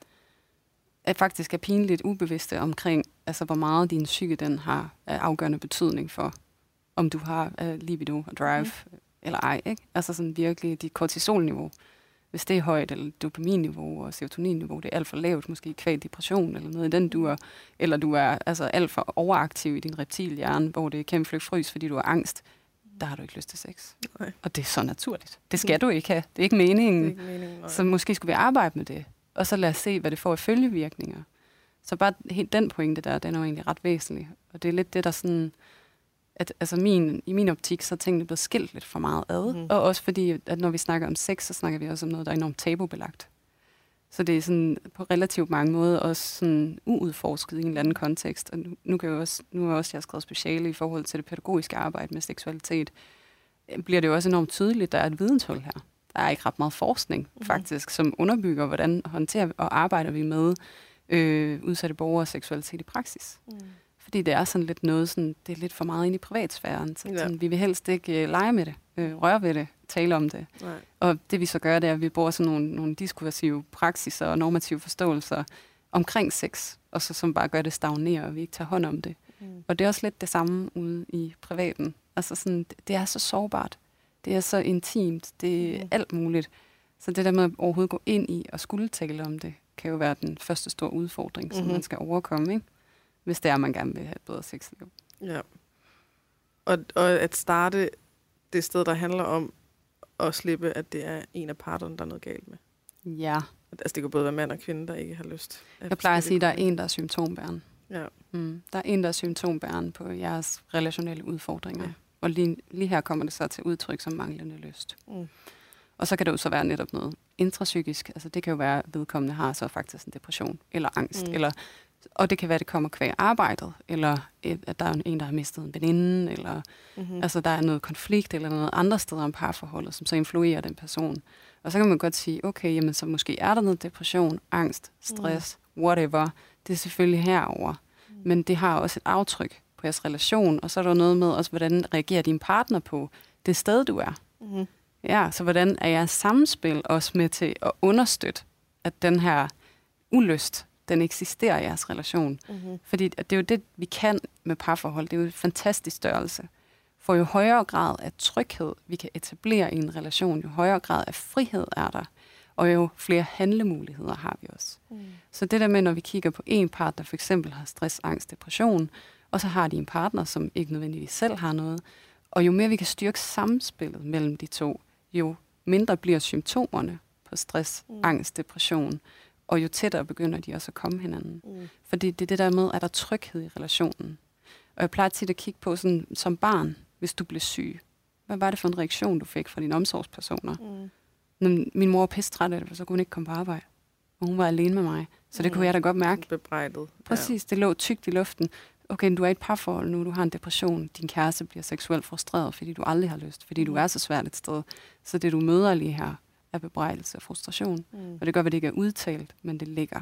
er faktisk er pinligt ubevidste omkring, altså hvor meget din psyke den har af afgørende betydning for, om du har uh, libido og drive mm. eller ej. Ikke? Altså sådan virkelig dit kortisolniveau. Hvis det er højt, eller dopaminniveau og serotoninniveau, det er alt for lavt, måske kvæg depression eller noget i den dur, eller du er altså alt for overaktiv i din reptilhjerne, hvor det er kæmpe flygt frys, fordi du har angst, der har du ikke lyst til sex. Nej. Og det er så naturligt. Det skal du ikke have. Det er ikke meningen. Det er ikke meningen. nej. Så måske skulle vi arbejde med det, og så lad os se, hvad det får af følgevirkninger. Så bare helt den pointe der, den er jo egentlig ret væsentlig. Og det er lidt det, der sådan... At, altså min, I min optik, så er tingene blevet skilt lidt for meget ad. Mm. Og også fordi, at når vi snakker om sex, så snakker vi også om noget, der er enormt tabubelagt. Så det er sådan på relativt mange måder også sådan uudforsket i en eller anden kontekst. Og nu, nu, kan jeg også, nu er også jeg har skrevet speciale i forhold til det pædagogiske arbejde med seksualitet. Bliver det jo også enormt tydeligt, at der er et videnshul her. Der er ikke ret meget forskning, Mhm. faktisk, som underbygger, hvordan håndterer og arbejder vi med øh, udsatte borgere og seksualitet i praksis. Mm. Fordi det er sådan lidt noget, sådan, det er lidt for meget inde i privatsfæren. Så Ja. sådan, vi vil helst ikke øh, lege med det, øh, røre ved det, tale om det. Nej. Og det vi så gør, det er, at vi bruger sådan nogle, nogle diskursive praksiser og normative forståelser omkring sex, og så som bare gør det stagnere, og vi ikke tager hånd om det. Mm. Og det er også lidt det samme ude i privaten. Altså sådan, det- det er så sårbart. Det er så intimt. Det er Mhm. alt muligt. Så det der med at overhovedet gå ind i og skulle tale om det, kan jo være den første store udfordring, som Mhm. man skal overkomme, ikke? hvis det er, at man gerne vil have et bedre sexliv. Ja. Og, og at starte det sted, der handler om at slippe, at det er en af parterne, der er noget galt med. Ja. Altså det kan både være mand og kvinde, der ikke har lyst. af Jeg plejer at sige, at der er en, der er symptombærende. grunde. Ja. Mm. Der er en, der er symptombærende på jeres relationelle udfordringer. Ja. Og lige, lige her kommer det så til udtryk som manglende lyst. Mm. Og så kan det jo så være netop noget intrapsykisk. Altså det kan jo være, at vedkommende har så faktisk en depression eller angst. Mm. Eller, og det kan være, at det kommer kvæg arbejdet. Eller et, at der er en, der har mistet en veninde. Eller Mm-hmm. mm. altså, der er noget konflikt eller noget andre steder om parforholdet, som så influerer den person. Og så kan man godt sige, okay, jamen, så måske er der noget depression, angst, stress, mm. whatever. Det er selvfølgelig herover. Mm. Men det har også et aftryk på jeres relation. Og så er der noget med også, hvordan reagerer din partner på det sted, du er. Mm-hmm. Ja, så hvordan er jeres samspil også med til at understøtte, at den her ulyst, den eksisterer i jeres relation? Mm-hmm. Fordi det er jo det, vi kan med parforhold. Det er jo en fantastisk størrelse. For jo højere grad af tryghed, vi kan etablere i en relation, jo højere grad af frihed er der, og jo flere handlemuligheder har vi også. Mm. Så det der med, når vi kigger på en part, der for eksempel har stress, angst, depression, og så har de en partner, som ikke nødvendigvis selv har noget, og jo mere vi kan styrke samspillet mellem de to, jo mindre bliver symptomerne på stress, Mm. angst, depression, og jo tættere begynder de også at komme hinanden. Mm. Fordi det er det der med, at der er tryghed i relationen. Og jeg plejer tit at kigge på sådan, som barn, hvis du blev syg. Hvad var det for en reaktion, du fik fra dine omsorgspersoner? Mm. Når min mor var pisse træt af det, så kunne hun ikke komme på arbejde. Og hun var alene med mig. Så det Mm. kunne jeg da godt mærke. Bebrejdet. Præcis, det lå tykt i luften. Okay, du er i et parforhold nu, du har en depression, din kæreste bliver seksuelt frustreret, fordi du aldrig har lyst, fordi du Mm. er så svært et sted. Så det, du møder lige her, er bebrejdelse og frustration. Mm. Og det gør, at det ikke er udtalt, men det ligger.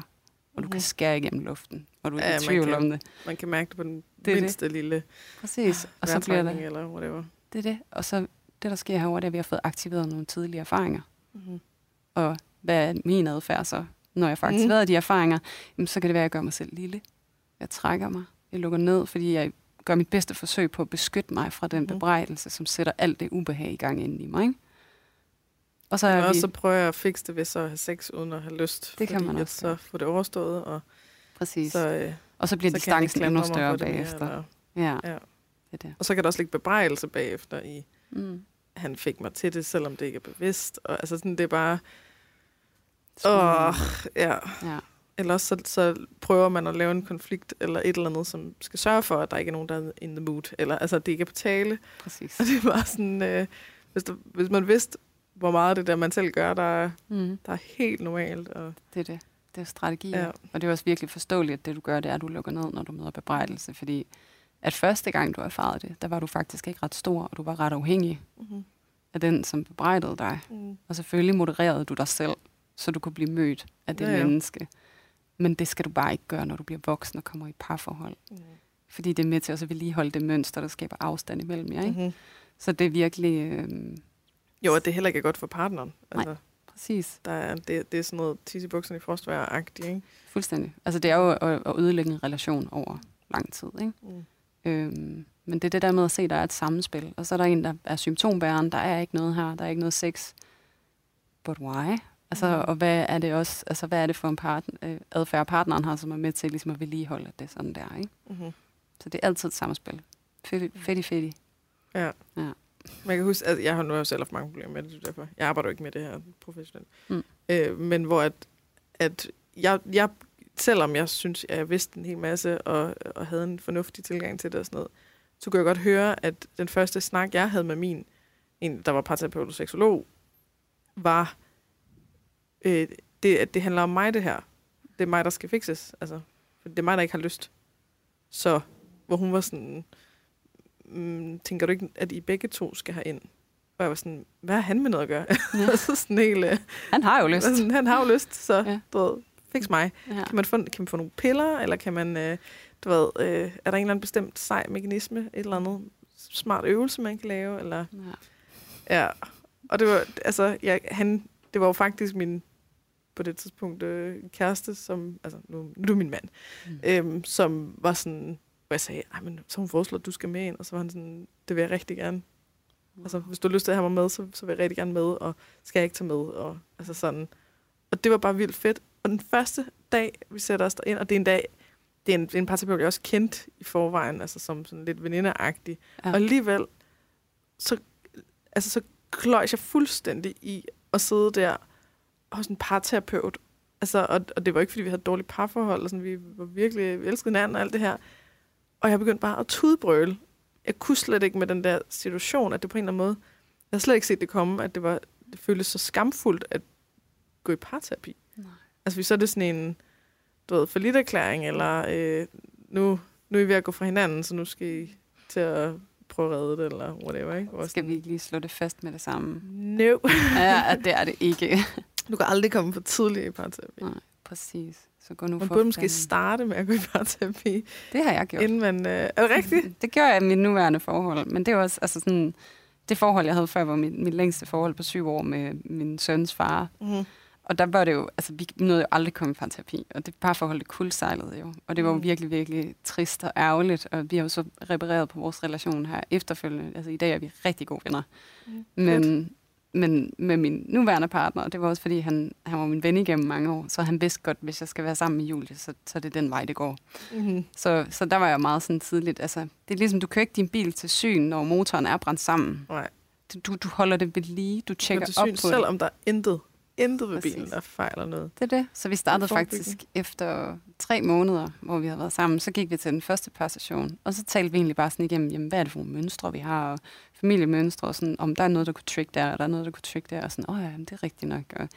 Og du Mhm. kan skære igennem luften, og du er Ja, i man tvivl kan. om det. Man kan mærke det på den Det mindste det. lille Præcis. Og så bliver det, eller whatever. det er det. Og så det, der sker herovre, det er, at vi har fået aktiveret nogle tidlige erfaringer. Mm-hmm. Og hvad er min adfærd så? Når jeg får Mhm. aktiveret de erfaringer, jamen, så kan det være, at jeg gør mig selv lille. Jeg trækker mig. Jeg lukker ned, fordi jeg gør mit bedste forsøg på at beskytte mig fra den Mhm. bebrejdelse, som sætter alt det ubehag i gang inden i mig. Ikke? Og så er vi... så prøver jeg at fikse det ved så at have sex uden at have lyst. Det kan man også så gøre. få det overstået, og Præcis. så, øh, og så bliver så distancen endnu større mere, bagefter. eller- Ja, Ja. det er det. Og så kan der også ligge bebrejdelse bagefter i, Mm. han fik mig til det, selvom det ikke er bevidst. Og altså sådan, det er bare, åh, ja. Ja. Eller så, så prøver man at lave en konflikt, eller et eller andet, som skal sørge for, at der ikke er nogen, der er in the mood. Eller altså, at det ikke er på tale. Præcis. Og det er bare sådan, øh, hvis, der, hvis man vidste, hvor meget det der, man selv gør, der, er- Mm. der er helt normalt. Og, Det er det. Det er strategier. Ja. Og det er også virkelig forståeligt, at det du gør, det er, at du lukker ned, når du møder bebrejdelse. Fordi at første gang, du erfarede det, der var du faktisk ikke ret stor, og du var ret afhængig mm-hmm. af den, som bebrejdede dig. mm. Og selvfølgelig modererede du dig selv, så du kunne blive mødt af det Ja, ja, ja. Men det skal du bare ikke gøre, når du bliver voksen og kommer i parforhold. Mm. Fordi det er med til også at vedligeholde det mønster, der skaber afstand imellem jer. Ikke? Mm-hmm. Så det er virkelig... Øh, Jo, og det heller ikke er godt for partneren. Nej. Altså, præcis. der er, det, det er sådan noget tisse i bukserne i frostvejr-agtigt, ikke? Fuldstændig. Altså det er jo at, at ødelægge en relation over lang tid. Ikke? Mm. Øhm, men det er det der med at se, at der er et sammenspil. Og så er der en, der er symptombæreren. Der er ikke noget her. Der er ikke noget sex. But why? Altså, Mm. og hvad er det også, altså, hvad er det for en part, øh, adfærd, partneren har, som er med til ligesom at vedligeholde, at det er sådan der, ikke? Mm-hmm. Så det er altid et samspil. Fedt, fedt, fedt. Ja. Ja. Man kan huske, at jeg har nu jo selv haft mange problemer med det, er derfor. Jeg arbejder jo ikke med det her professionelt. Mm. Øh, men hvor at, at jeg, jeg, selvom jeg synes, at jeg vidste en hel masse, og, og havde en fornuftig tilgang til det og sådan noget, så kunne jeg godt høre, at den første snak, jeg havde med min, en, der var parterapeut og seksolog, var, øh, det, at det handler om mig, det her. Det er mig, der skal fikses. Altså, det er mig, der ikke har lyst. Så, hvor hun var sådan, mm, tænker du ikke, at I begge to skal have ind? Og jeg var sådan, hvad har han med noget at gøre? Ja. så sådan helt, øh, Han har jo lyst. sådan, han har jo lyst, så ja. du ved, fix mig. Ja. Kan man, få, kan man få nogle piller, eller kan man, øh, du ved, øh, er der en eller anden bestemt sej mekanisme, et eller andet smart øvelse, man kan lave, eller Ja. Ja, og det var, altså, jeg, han, det var jo faktisk min, på det tidspunkt, øh, kæreste, som, altså, nu, nu er det min mand, Mm. øhm, som var sådan, hvor jeg sagde, men så hun foreslået, at du skal med ind, og så var han sådan, det vil jeg rigtig gerne. Altså, hvis du har lyst til at have mig med, så, så vil jeg rigtig gerne med, og skal jeg ikke tage med, og altså sådan. Og det var bare vildt fedt. Og den første dag, vi sætter os ind, og det er en dag, det er en, det er en parterapeut, jeg også kendt i forvejen, altså som sådan lidt venindeagtig. Ja. Og alligevel, så, altså, så kløjs jeg fuldstændig i at sidde der hos en parterapeut. Altså, og, og det var ikke, fordi vi havde et dårligt parforhold, og sådan, vi var virkelig, vi elskede hinanden og alt det her. Og jeg begyndte bare at tudbrøle. Jeg kunne slet ikke med den der situation, at det på en eller anden måde, jeg havde slet ikke set det komme, at det var, det føltes så skamfuldt at gå i parterapi. Nej. Altså, hvis så er det sådan en, du ved, forlitterklæring, eller øh, nu, nu er I ved at gå fra hinanden, så nu skal I til at prøve at redde det, eller whatever, ikke? Skal vi ikke lige slå det fast med det samme? No. Ja, det er det ikke. Du kan aldrig komme for tidligt i parterapi. Nej, præcis. Så gå nu Man for burde måske starte med at gå i parterapi, Det har jeg gjort. inden man... Øh, er det rigtigt? Det gør jeg i mit nuværende forhold, men det er også, altså sådan, Det forhold, jeg havde før, var mit, mit længste forhold på syv år med min søns far. Mm-hmm. Og der var det jo, altså vi nåede jo aldrig komme fra terapi, og det parforhold, det kuldsejlede jo. Og det var jo Mm. virkelig, virkelig trist og ærgerligt, og vi har jo så repareret på vores relation her efterfølgende. Altså i dag er vi rigtig gode venner. Mm. Men, men med min nuværende partner, det var også fordi, han, han var min ven igennem mange år, så han vidste godt, hvis jeg skal være sammen med Julie, så, så er det den vej, det går. Mm-hmm. Så, så der var jeg meget sådan tidligt. Altså, det er ligesom, du kører ikke din bil til syn, når motoren er brændt sammen. Nej. Du, du, du holder det ved lige, du tjekker til op på selv det. om der er intet, intet ved Præcis. bilen, der fejler noget. Det er det. Så vi startede faktisk efter tre måneder, hvor vi havde været sammen. Så gik vi til den første par session, og så talte vi egentlig bare sådan igennem, jamen, hvad er det for nogle mønstre, vi har, og familiemønstre, og sådan, om der er noget, der kunne trick der, og der er noget, der kunne trick der, og sådan, åh oh, ja, jamen, det er rigtigt nok. Og,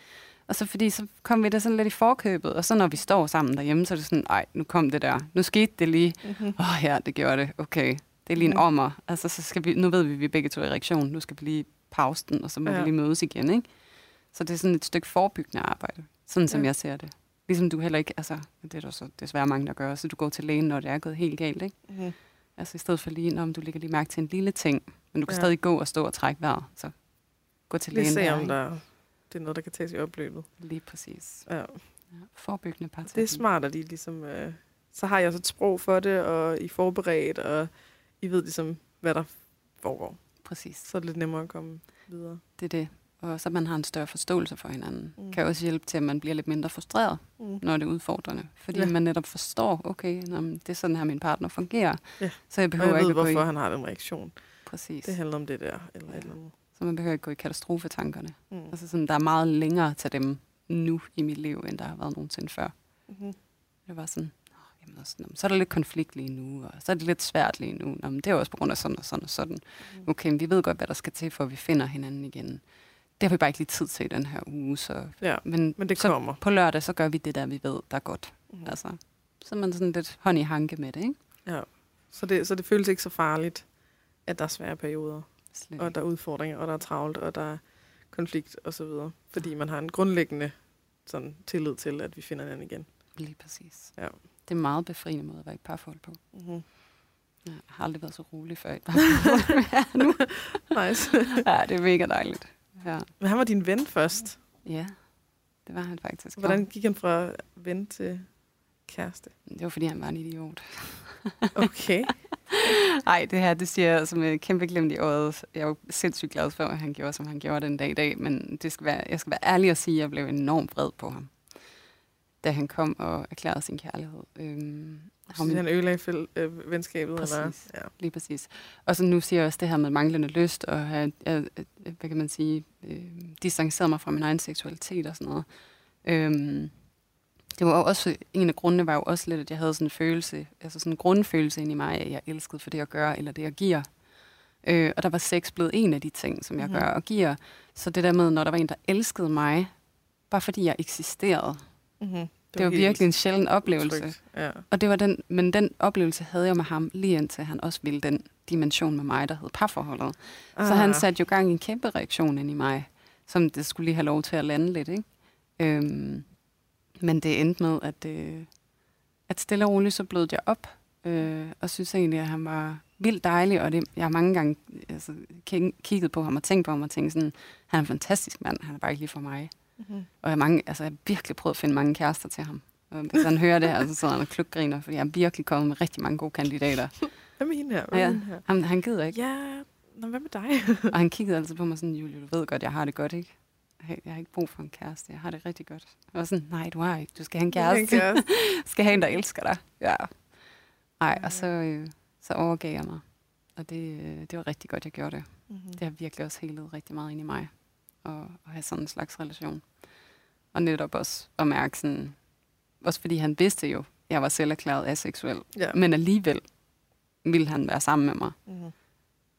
og så fordi, så kom vi der sådan lidt i forkøbet, og så når vi står sammen derhjemme, så er det sådan, ej, nu kom det der, nu skete det lige, Mm-hmm. åh oh, ja, det gjorde det, okay, det er lige en Mhm. ommer, altså så skal vi, nu ved vi, at vi begge to er i reaktion, nu skal vi lige pause den, og så må. Ja. vi lige mødes igen, ikke? Så det er sådan et stykke forebyggende arbejde, sådan som Ja. jeg ser det. Ligesom du heller ikke, altså, det er der så desværre mange, der gør, så du går til lægen, når det er gået helt galt, ikke? Mm-hmm. Altså i stedet for lige, om du lægger lige mærke til en lille ting, men du kan Ja. stadig gå og stå og trække vejret, så gå til Lige lægen se, der, om der, det er noget, der kan tages i opløbet. Lige præcis. Ja. Ja. Forebyggende parterapi. Det er smart, at I ligesom... Øh, så har jeg også et sprog for det, og I er forberedt, og I ved ligesom, hvad der foregår. Præcis. Så er det lidt nemmere at komme videre. Det er det. Og så man har en større forståelse for hinanden. Mm. Kan også hjælpe til, at man bliver lidt mindre frustreret, Mm. når det er udfordrende. Fordi Ja. man netop forstår, okay, nå, det er sådan her, min partner fungerer. Ja. Så jeg Og behøver jeg ikke ved, at gå i... hvorfor han har den reaktion. Præcis. Det handler om det der, eller Ja. et eller andet. Så man behøver ikke gå i katastrofetankerne. Mm. Altså sådan, der er meget længere til dem nu i mit liv, end der har været nogensinde før. Mm-hmm. Det var sådan, "Nå, jamen også, nå, men så er der lidt konflikt lige nu, og så er det lidt svært lige nu. Nå, men det er også på grund af sådan og sådan og sådan. Mm. Okay, men vi ved godt, hvad der skal til, for at vi finder hinanden igen. Det har vi bare ikke lige tid til i den her uge, så... Ja, Men, men det så kommer. på lørdag, så gør vi det der, vi ved, der er godt. Mm. Altså, så er man sådan lidt hånd i hanke med det, ikke? Ja. Så det, så det føles ikke så farligt, at der er svære perioder, Slet og der er udfordringer, og der er travlt, og der er konflikt og så videre. Fordi man har en grundlæggende sådan, tillid til, at vi finder hinanden igen. Lige præcis. Ja. Det er en meget befriende måde at være i parforhold på. Mm-hmm. Jeg har aldrig været så rolig før. Ja, nu. Nice. ja, det er mega dejligt. Ja. Men han var din ven først. ja, det var han faktisk. Hvordan gik han fra ven til kæreste? Det var, fordi han var en idiot. Okay. Nej, det her, det siger jeg som et kæmpe glemt i øjet. Jeg er jo sindssygt glad for, at han gjorde, som han gjorde den dag i dag. Men det skal være, jeg skal være ærlig og sige, at jeg blev enormt vred på ham, da han kom og erklærede sin kærlighed. Øhm, Så han ødelagde fæl- øh, venskabet? Præcis. Eller? Ja. Lige præcis. Og så nu siger jeg også det her med manglende lyst, og jeg, jeg, hvad kan man sige, øh, distanceret mig fra min egen seksualitet og sådan noget. Øhm, det var også, en af grundene var jo også lidt, at jeg havde sådan en følelse, altså sådan en grundfølelse ind i mig, at jeg elskede for det, jeg gør, eller det, jeg giver. Øh, og der var sex blevet en af de ting, som jeg mm-hmm. gør og giver. Så det der med, når der var en, der elskede mig, bare fordi jeg eksisterede, Mm-hmm. Det, det var virkelig en sjælden oplevelse. Trygt. Ja. Og det var den, men den oplevelse havde jeg med ham, lige indtil han også ville den dimension med mig, der hed parforholdet. Ah. Så han satte jo gang i en kæmpe reaktion ind i mig, som det skulle lige have lov til at lande lidt. Ikke? Øhm, men det endte med, at, øh, at stille og roligt, så blødte jeg op, øh, og synes egentlig, at han var vildt dejlig, og det, jeg har mange gange altså, kig- kigget på ham og tænkt på ham og tænkt sådan, han er en fantastisk mand, han er bare ikke lige for mig. Mm-hmm. Og jeg har, mange, altså, jeg har virkelig prøvet at finde mange kærester til ham. Og hvis han hører det her, så sidder han og klukgriner, fordi jeg har virkelig kommet med rigtig mange gode kandidater. Hvad med hende her? Hvad Ja. her? Han, han gider ikke. Ja, Nå, hvad med dig? Og han kiggede altid på mig sådan, Julie, du ved godt, jeg har det godt, ikke? Jeg jeg har ikke brug for en kæreste, jeg har det rigtig godt. Jeg var sådan, nej, du har ikke, du skal have en kæreste. Du skal have en, der elsker dig. Ja. Ej, og så, øh, så overgav jeg mig. Og det, øh, det var rigtig godt, jeg gjorde det. Mm-hmm. Det har virkelig også helet rigtig meget ind i mig. At, at have sådan en slags relation. Og netop også at mærke sådan, også fordi han vidste jo, jeg var selv erklæret aseksuel. Ja. Men alligevel ville han være sammen med mig. Mm-hmm.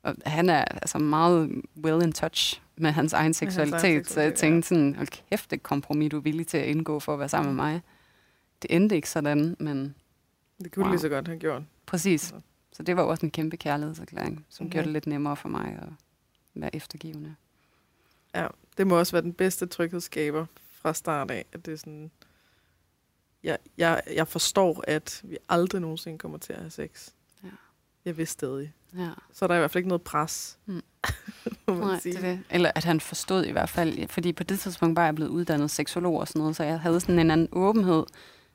Og han er altså meget well in touch med hans egen hans egen seksualitet, så jeg seksualitet, tænkte sådan, hold kæft, det kompromis, du er villig til at indgå for at være sammen med mig. Det endte ikke sådan, men Det kunne wow. Lige så godt have gjort. præcis. Altså. Så det var også en kæmpe kærlighedserklæring, som Mhm. gjorde det lidt nemmere for mig at være eftergivende. Ja, det må også være den bedste tryghedsskaber fra start af, at det er sådan, jeg, jeg, jeg forstår, at vi aldrig nogensinde kommer til at have sex. Ja. Jeg vil stadig. Ja. Så er der i hvert fald ikke noget pres. Mm. Nej, sige. det det. Eller at han forstod i hvert fald, fordi på det tidspunkt var jeg blevet uddannet seksolog og sådan noget, så jeg havde sådan en anden åbenhed,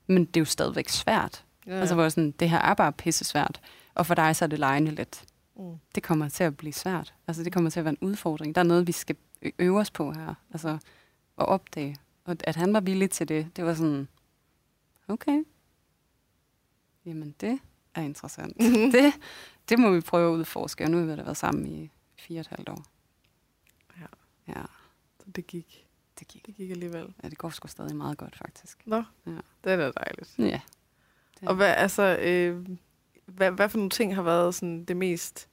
men det er jo stadigvæk svært. Ja. Ja. Altså hvor sådan, det her er bare pisse svært, og for dig så er det lejende lidt. Mm. Det kommer til at blive svært. Altså det kommer til at være en udfordring. Der er noget, vi skal øve os på her, altså at opdage. Og at han var villig til det, det var sådan, okay, jamen det er interessant. det, det må vi prøve at udforske, og nu har vi da været sammen i fire og et halvt år. Ja. Ja, Så det gik. det gik. Det gik alligevel. Ja, det går sgu stadig meget godt, faktisk. Nå, Ja. det er da dejligt. Ja. Det- Og hvad, altså, øh, hvad, hvad for nogle ting har været sådan det mest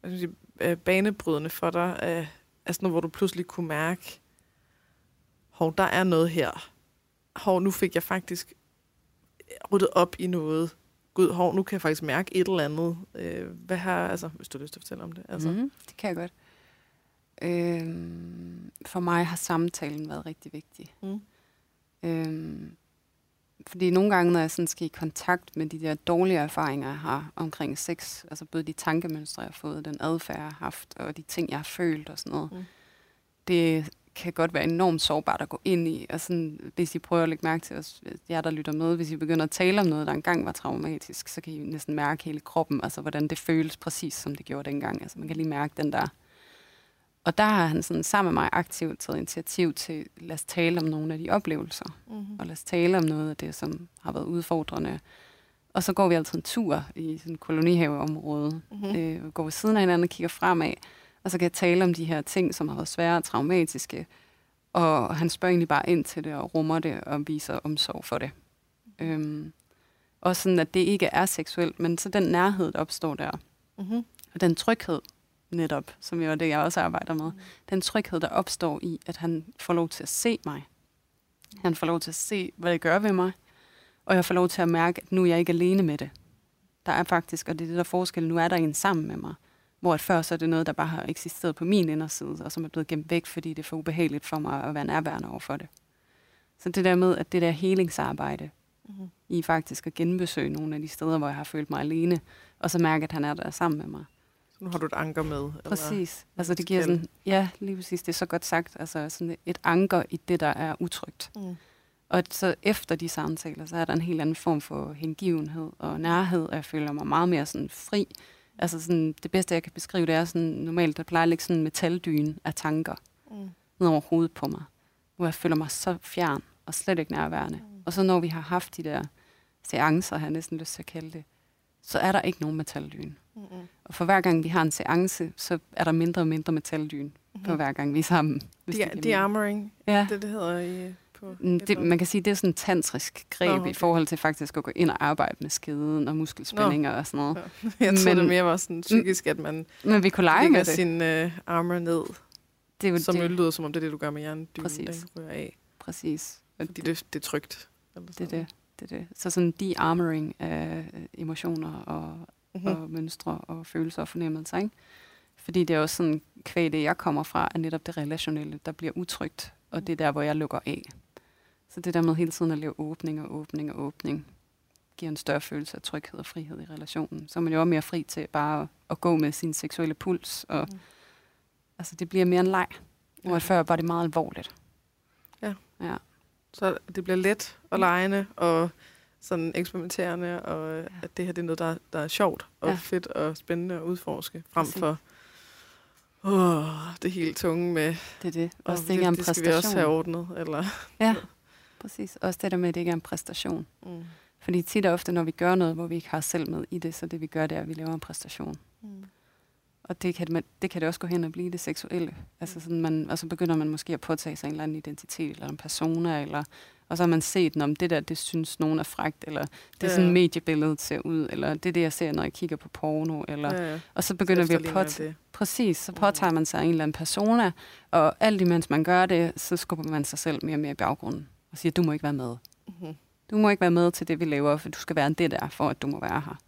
hvad skal jeg sige, øh, banebrydende for dig? Øh, altså noget, hvor du pludselig kunne mærke, hov, der er noget her. Hov, nu fik jeg faktisk ryddet op i noget. Gud, hov, nu kan jeg faktisk mærke et eller andet. Øh, hvad har, altså, hvis du har lyst til at fortælle om det. Altså. Mm. Det kan jeg godt. Øhm, for mig har samtalen været rigtig vigtig. Mm. Øhm, fordi nogle gange, når jeg sådan skal i kontakt med de der dårlige erfaringer, jeg har omkring sex, altså både de tankemønstre, jeg har fået, den adfærd, jeg har haft, og de ting, jeg har følt og sådan noget, Mm. det kan godt være enormt sårbart at gå ind i. Og sådan, hvis I prøver at lægge mærke til os, jer der lytter med, hvis I begynder at tale om noget, der engang var traumatisk, så kan I næsten mærke hele kroppen, altså hvordan det føles præcis, som det gjorde dengang. Altså man kan lige mærke den der. Og der har han sådan sammen med mig aktivt taget initiativ til, lad os tale om nogle af de oplevelser, Mm-hmm. og lad os tale om noget af det, som har været udfordrende. Og så går vi altid en tur i sådan et kolonihaveområde, Mm-hmm. øh, går ved siden af hinanden og kigger fremad, og så kan jeg tale om de her ting, som har været svære og traumatiske. Og han spørger egentlig bare ind til det og rummer det og viser omsorg for det. Øhm, og sådan, at det ikke er seksuelt, men så den nærhed, der opstår der, Mm-hmm. og den tryghed netop, som jo er det, jeg også arbejder med, den tryghed, der opstår i, at han får lov til at se mig. Han får lov til at se, hvad det gør ved mig, og jeg får lov til at mærke, at nu er jeg ikke alene med det. Der er faktisk, og det er det der forskel, nu er der en sammen med mig. Hvor at før så er det noget, der bare har eksisteret på min inderside, og som er blevet gemt væk, fordi det er for ubehageligt for mig at være nærværende over for det. Så det der med, at det der helingsarbejde, Mm-hmm. i faktisk at genbesøge nogle af de steder, hvor jeg har følt mig alene, og så mærke, at han er der sammen med mig. Nu har du et anker med. Eller? Præcis. Altså det giver sådan, ja, lige præcis, det er så godt sagt, altså sådan et anker i det, der er utrygt. Mm. Og så efter de samtaler, så er der en helt anden form for hengivenhed og nærhed, og jeg føler mig meget mere sådan fri. Altså sådan, det bedste, jeg kan beskrive, det er sådan, normalt, der plejer at ligge sådan en metaldyne af tanker Mm. ned over hovedet på mig, hvor jeg føler mig så fjern og slet ikke nærværende. Mm. Og så når vi har haft de der seancer, har jeg næsten lyst til at kalde det, så er der ikke nogen metaldyne. Mm-hmm. Og for hver gang vi har en seance, så er der mindre og mindre metaldyne for hver gang vi er sammen. hvis det De, giver de armoring, Ja, det det hedder i, på Mm, et det, man kan sige, det er sådan en tantrisk greb oh, okay. i forhold til faktisk at gå ind og arbejde med skeden og muskelspændinger og sådan noget. Jeg tror, men- det mere var sådan psykisk, at man Men vi kunne lege med det. sin uh, armor ned, Det er jo som jo det. lyder som om det er det, du gør med hjernedynen, Præcis. den ryger af. Præcis. Og Fordi det, det er trygt. Eller det, er det, det det. Så sådan de-armoring af øh, emotioner og, Mm-hmm. og mønstre og følelser og fornemmelser. Ikke? Fordi det er også sådan, kvæg det, jeg kommer fra, er netop det relationelle, der bliver utrygt. Og det er der, hvor jeg lukker af. Så det der med hele tiden at leve åbning og åbning og åbning, giver en større følelse af tryghed og frihed i relationen. Så er man jo også mere fri til bare at, at gå med sin seksuelle puls. Og, Mm. Altså det bliver mere en leg. Hvor Ja. før var det meget alvorligt. Ja. Ja, Så det bliver let og legende og sådan eksperimenterende, og ja. at det her det er noget, der, der er sjovt og ja. Fedt og spændende at udforske, frem Præcis. for åh, det helt tunge med, det er det. og Også det ikke er en det skal vi også have præstation. ordnet. Eller, Ja, præcis. Også det der med, at det ikke er en præstation. mm. Fordi tit og ofte, når vi gør noget, hvor vi ikke har selv med i det, så det vi gør, det er, at vi laver en præstation. Og det kan, det, det kan det også gå hen og blive det seksuelle. Altså sådan man, og så begynder man måske at påtage sig en eller anden identitet, eller en persona, eller, og så har man set, om det der, det synes nogen er frægt, eller det er sådan ja. mediebilledet ser ud, eller det er det, jeg ser, når jeg kigger på porno, eller, Ja, ja. og så begynder vi at påtage, præcis, så Mm. påtager man sig en eller anden persona, og alt imens man gør det, så skubber man sig selv mere og mere i baggrunden, og siger, du må ikke være med. Mhm. Du må ikke være med til det, vi laver, for du skal være det der, for at du må være her.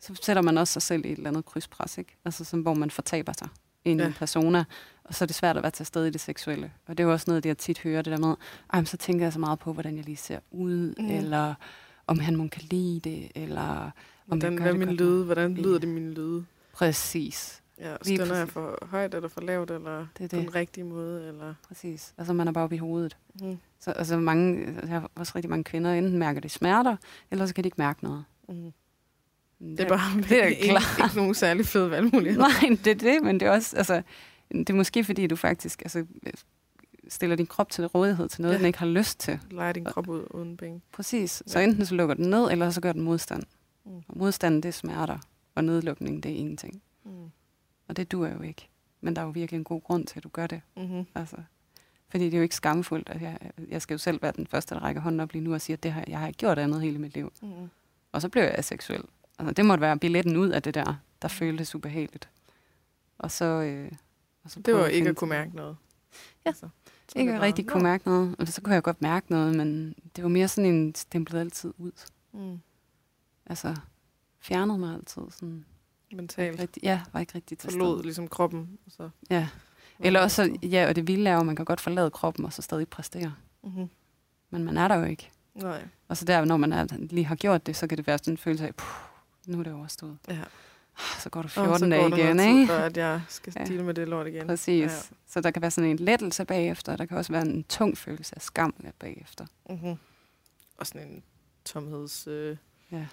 Så sætter man også sig selv i et eller andet krydspres, ikke? Altså sådan, hvor man fortaber sig i Ja. en persona, og så er det svært at være til stede i det seksuelle. Og det er jo også noget, det jeg tit hører, det der med, ej, så tænker jeg så meget på, hvordan jeg lige ser ud, mm. eller om han må kan lide det, eller om Hvordan, jeg gør hvad det min lyde? Hvordan lyder det min lyde? Præcis. Ja, stønner jeg for højt eller for lavt, eller Det er på det. den rigtige måde, eller... Præcis. Altså man er bare oppe i hovedet. Mm. Så altså mange, jeg har også rigtig mange kvinder, enten mærker de smerter, eller så kan de ikke mærke noget. Mm. Det, er bare det er ikke, klart. ikke nogen særlig fed valgmulighed. Nej, det er det, men det er også, altså, det er måske fordi, du faktisk altså, stiller din krop til rådighed til noget, Ja. ja. den ikke har lyst til. Leger din krop ud uden penge. Præcis. Så Ja. enten så lukker den ned, eller så gør den modstand. Mm. Og modstanden, det er smerter, og nedlukning, det er ingenting. Mm. Og det duer jo ikke. Men der er jo virkelig en god grund til, at du gør det. Mm-hmm. Altså, fordi det er jo ikke skamfuldt. At jeg, jeg skal jo selv være den første, der rækker hånden op lige nu og siger, at det har, jeg har ikke gjort andet hele mit liv. Mm. Og så blev jeg aseksuel. Altså, det måtte være billetten ud af det der, der føltes ubehageligt. Og så... Øh, og så Det var prøve ikke at kunne mærke noget. Ja. Altså, så Ikke at var- rigtig kunne mærke noget. Og så kunne jeg godt mærke noget, men det var mere sådan en stemplet altid ud. Mm. Altså, fjernede mig altid. Sådan, Mentalt. rigtig, ja, var ikke rigtig til Forlod stede. ligesom kroppen. Og så Ja. Eller også, så- ja, og det vilde er jo, at man kan godt forlade kroppen, og så stadig præstere. Mm-hmm. Men man er der jo ikke. Nej. Og så der, når man er, lige har gjort det, så kan det være sådan en følelse af, puh, nu er det overstået. Ja. Så går så 14 går dage igen, tid, ikke? for at jeg skal Ja. med det lort igen. Præcis. Ja. Så der kan være sådan en lettelse bagefter, og der kan også være en tung følelse af skam bagefter. Mm-hmm. Og sådan en tomheds... Øh, Ja.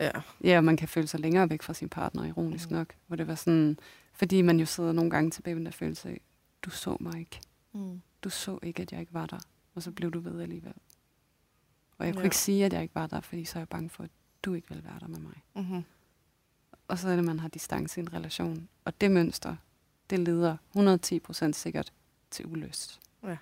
ja. Ja, man kan føle sig længere væk fra sin partner, ironisk mm. nok. Hvor det var sådan, fordi man jo sidder nogle gange tilbage med den der følelse af, du så mig ikke. Mm. Du så ikke, at jeg ikke var der. Og så blev du ved alligevel. Og jeg kunne Ja. ikke sige, at jeg ikke var der, fordi så er jeg bange for, at du ikke vil være der med mig. Mm-hmm. Og så er det, at man har distance i en relation. Og det mønster, det leder 110% sikkert til ulyst. Ja.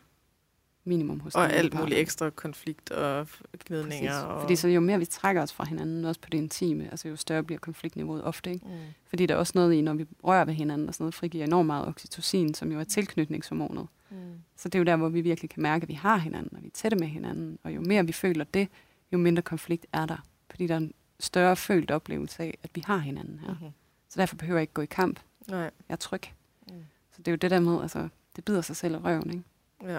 Minimum hos Og alt muligt ekstra konflikt og gnidninger. Præcis. Og... Fordi så jo mere vi trækker os fra hinanden, også på det intime, altså jo større bliver konfliktniveauet ofte. Ikke? Mm. Fordi der er også noget i, når vi rører ved hinanden og sådan noget, frigiver enormt meget oxytocin, som jo er tilknytningshormonet. Mm. Så det er jo der, hvor vi virkelig kan mærke, at vi har hinanden, og vi er tætte med hinanden. Og jo mere vi føler det, jo mindre konflikt er der. Fordi der er en større følt oplevelse af, at vi har hinanden her. Mm-hmm. Så derfor behøver jeg ikke gå i kamp. Nej. Jeg er tryg. Mm. Så det er jo det der med, altså, det bider sig selv i røven, ikke? Ja.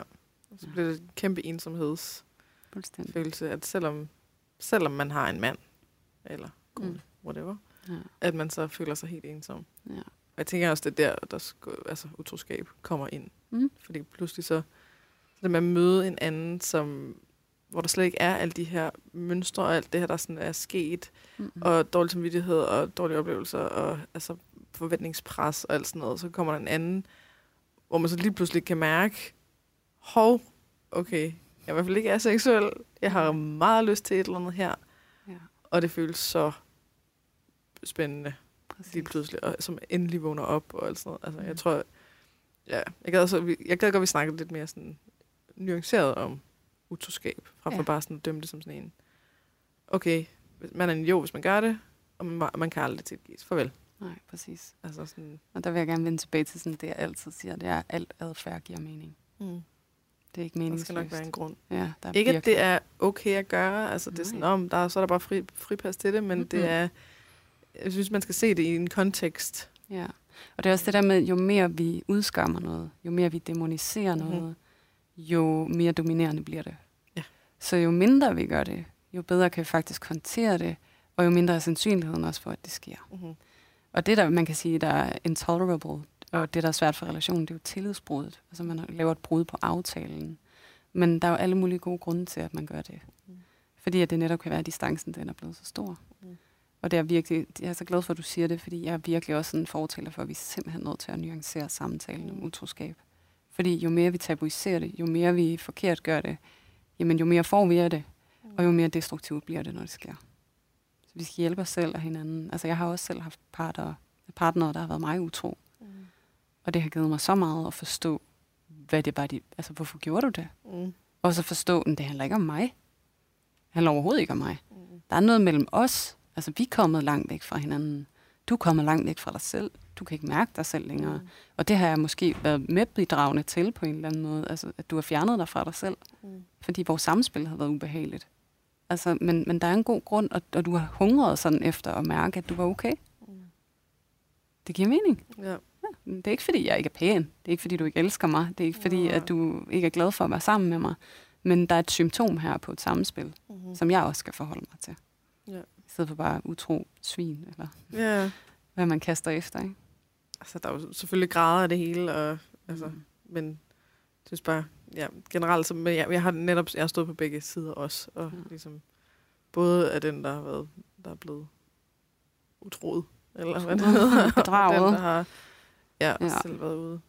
Og så bliver det en kæmpe ensomhedsfølelse, Fuldstændig. at selvom, selvom man har en mand, eller kone, Mm. whatever, Ja. at man så føler sig helt ensom. Ja. Og jeg tænker også, det er der, der sko- altså, utroskab kommer ind. Mm. Fordi pludselig så, så det med at møde en anden, som, hvor der slet ikke er alle de her mønstre og alt det her, der sådan er sket, Mm. og dårlig samvittighed og dårlige oplevelser og altså forventningspres og alt sådan noget, så kommer der en anden, hvor man så lige pludselig kan mærke, hov, okay, jeg er i hvert fald ikke er seksuel, jeg har meget lyst til et eller andet her, Ja, og det føles så spændende præcis. lige pludselig, og som endelig vågner op og alt sådan noget. Altså, Mm. jeg tror, ja, jeg gad, vi- jeg gad godt, at vi snakkede lidt mere sådan nuanceret om utroskab, frem for Ja. bare sådan at dømme det som sådan en, okay, man er en jo, hvis man gør det, og man, man kan aldrig tilgives. Farvel. Nej, præcis. Altså sådan, Og der vil jeg gerne vende tilbage til sådan det, jeg altid siger, det er, at alt adfærd giver mening. mm. Det er ikke der meningsløst. skal nok være en grund. Ja, der er Ikke, at det er okay at gøre, altså det er sådan, om der er, så er der bare fri, fripas til det, men Mhm. det er, jeg synes, man skal se det i en kontekst. Ja, og det er også det der med, jo mere vi udskammer noget, jo mere vi demoniserer Mhm. noget, jo mere dominerende bliver det. Ja. Så jo mindre vi gør det, jo bedre kan vi faktisk håndtere det, og jo mindre er sandsynligheden også for, at det sker. Mm-hmm. Og det, der man kan sige, der er intolerable, og det, der er svært for relationen, det er jo tillidsbruddet. Altså man laver et brud på aftalen. Men der er jo alle mulige gode grunde til, at man gør det. Mm. Fordi at det netop kan være, at distancen den er blevet så stor. Mm. Og det er virkelig, jeg er så glad for, at du siger det, fordi jeg er virkelig også en fortæller for, at vi er simpelthen nødt til at nuancere samtalen om Mm. utroskab. Fordi jo mere vi tabuiserer det, jo mere vi forkert gør det, jamen jo mere får vi af det, og jo mere destruktivt bliver det, når det sker. Så vi skal hjælpe os selv og hinanden. Altså jeg har også selv haft partner, partnere, der har været mig utro. Mm. Og det har givet mig så meget at forstå, hvad det var, de, altså hvorfor gjorde du det? Mm. Og så forstå, at det handler ikke om mig. Det handler overhovedet ikke om mig. Mm. Der er noget mellem os. Altså vi er kommet langt væk fra hinanden. Du er kommet langt væk fra dig selv. Du kan ikke mærke dig selv længere. Mm. Og det har jeg måske været medbidragende til på en eller anden måde. Altså at du har fjernet dig fra dig selv. Mm. Fordi vores samspil har været ubehageligt. Altså, men, men der er en god grund, og, og du har hungret sådan efter at mærke, at du var okay. Mm. Det giver mening. Ja. Det er ikke, fordi jeg ikke er pæn. Det er ikke, fordi du ikke elsker mig. Det er ikke, fordi Nej. at du ikke er glad for at være sammen med mig. Men der er et symptom her på et samspil, Mm-hmm. som jeg også skal forholde mig til. Ja. Stedet for bare utro svin, eller Ja. hvad man kaster efter. Ikke? altså, der er jo selvfølgelig grader af det hele, og, altså, Mm. men jeg synes bare, ja, generelt, så, men jeg, jeg har netop, jeg har stået på begge sider også, og Ja. ligesom, både af den, der har været, der er blevet utroet, eller hvad det hedder, og Bedraget. den, der har ja, Ja. selv været ude.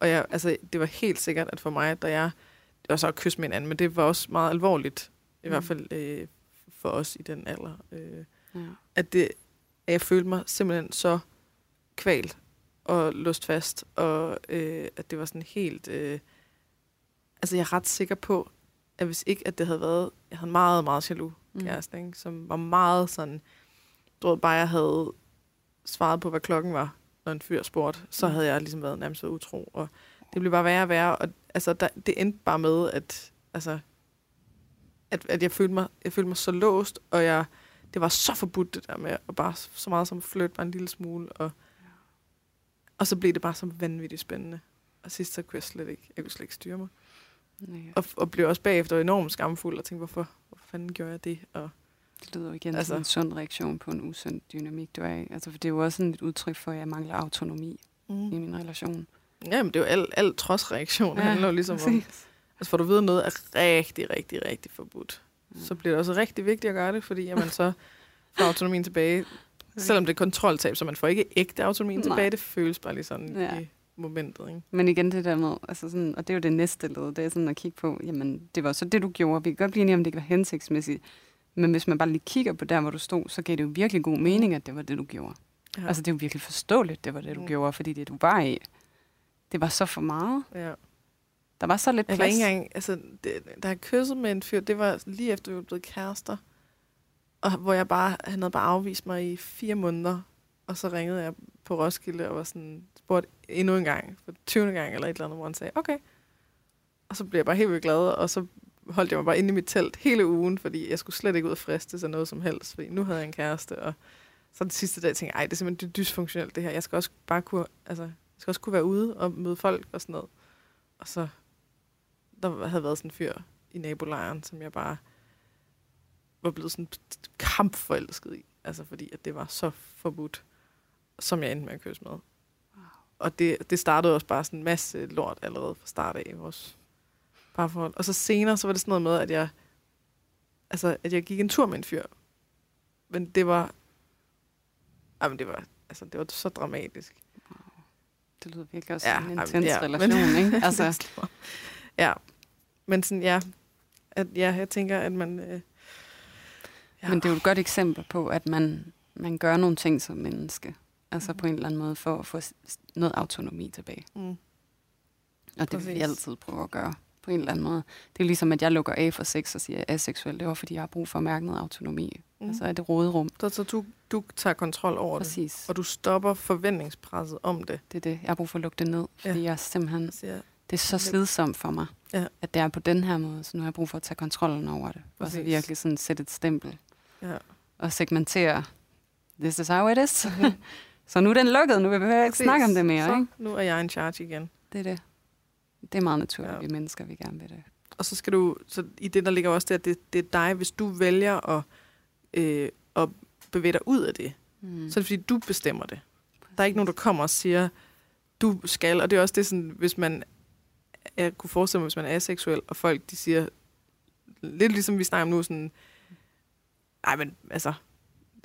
Og jeg, altså, det var helt sikkert, at for mig, da jeg, det var så at kysse med hinanden, men det var også meget alvorligt, i Mm. hvert fald øh, for os i den alder, øh, Ja. at, det, at jeg følte mig simpelthen så kvalt og låst fast, og øh, at det var sådan helt... Øh, altså, jeg er ret sikker på, at hvis ikke, at det havde været... Jeg havde meget, meget jaloux Mm. kæreste, ikke? som var meget sådan... Du ved, bare jeg havde svaret på, hvad klokken var, når en fyr spurgte, så Mm. havde jeg ligesom været nærmest utro, og det blev bare værre og værre, og altså, der, det endte bare med, at, altså, at, at jeg, følte mig, jeg følte mig så låst, og jeg, det var så forbudt det der med at bare så meget som flytte bare en lille smule, og, og så blev det bare så vanvittigt spændende. Og sidst så kunne jeg slet ikke, jeg kunne slet ikke styre mig. Ja. Og, og blev også bagefter enormt skamfuld og tænkte, hvorfor, hvorfor fanden gjorde jeg det? Og, Det lyder jo igen altså, som en sund reaktion på en usund dynamik, du er i. Altså, for det er jo også sådan et udtryk for, at jeg mangler autonomi i mm. min relation. Jamen, det er jo alt, alt trodsreaktion. Det handler jo ligesom om, præcis. Altså får du ved, at noget er rigtig, rigtig, rigtig forbudt, Ja. så bliver det også rigtig vigtigt at gøre det, fordi at man så får autonomien tilbage. Selvom det er kontroltab, så man får ikke ægte autonomien Nej. tilbage. Det føles bare lige sådan Ja. i momentet. Ikke? Men igen det der med, altså sådan, og det er jo det næste led, det er sådan at kigge på, jamen det var så det, du gjorde. Vi kan godt blive enige om, det ikke var hensigtsmæssigt. Men hvis man bare lige kigger på der, hvor du stod, så gav det jo virkelig god mening, at det var det, du gjorde. Ja. Altså det er jo virkelig forståeligt, det var det, du Mm. mm. gjorde, fordi det, du var i, det var så for meget. ja. Der var så lidt Jeg plads. ikke engang, altså, det, da jeg kyssede med en fyr, det var lige efter, vi var blevet kærester. Og hvor jeg bare, han havde bare afvist mig i fire måneder. Og så ringede jeg på Roskilde og var sådan, spurgt endnu en gang, for 20. gang eller et eller andet, hvor han sagde, okay. Og så blev jeg bare helt vildt glad, og så holdt jeg mig bare inde i mit telt hele ugen, fordi jeg skulle slet ikke ud og friste sig noget som helst, fordi nu havde jeg en kæreste, og så den sidste dag tænkte jeg, ej, det er simpelthen dysfunktionelt det her. Jeg skal også bare kunne, altså, jeg skal også kunne være ude og møde folk og sådan noget. Og så der havde været sådan en fyr i nabolejren, som jeg bare var blevet sådan kampforelsket i. Altså fordi, at det var så forbudt, som jeg endte med at kysse med. Wow. Og det, det startede også bare sådan en masse lort allerede fra start af i vores parforhold. Og så senere, så var det sådan noget med, at jeg, altså, at jeg gik en tur med en fyr. Men det var, jamen det var, altså, det var så dramatisk. Det lyder virkelig også Ja, en intens ja, ja, men- relation, ikke? Altså, ja, men sådan, ja, at, ja, jeg tænker, at man... Øh, ja. Men det er jo et godt eksempel på, at man, man gør nogle ting som menneske. Altså på en eller anden måde for at få noget autonomi tilbage. Mm. Og det vil vi Præcis. altid prøve at gøre på en eller anden måde. Det er ligesom, at jeg lukker af for sex og siger, at jeg er aseksuel. Det var, fordi jeg har brug for at mærke noget autonomi. Mm. Mm. Altså er det råderum. Så, så du, du tager kontrol over det, Præcis. og du stopper forventningspresset om det. Det er det. Jeg har brug for at lukke det ned, fordi Ja. jeg er simpelthen... Så siger, Det er så slidsomt for mig, Ja. at det er på den her måde. Så nu har jeg brug for at tage kontrollen over det. Og så Præcis. virkelig sådan sætte et stempel. ja. Og segmentere. This is how it is. så nu er den lukket. Nu vil vi ikke Præcis. snakke om det mere. Så Ikke? nu er jeg in charge igen. Det er det. Det er meget naturligt, Ja. vi mennesker, vi gerne vil det. Og så skal du, så i det der ligger også det, at det, det er dig, hvis du vælger at, øh, at bevæge dig ud af det, Mm. så er det fordi, du bestemmer det. Der er ikke nogen, der kommer og siger, du skal, og det er også det, sådan, hvis man, jeg kunne forestille mig, hvis man er aseksuel, og folk, de siger, lidt ligesom vi snakker om nu, sådan, nej, men altså,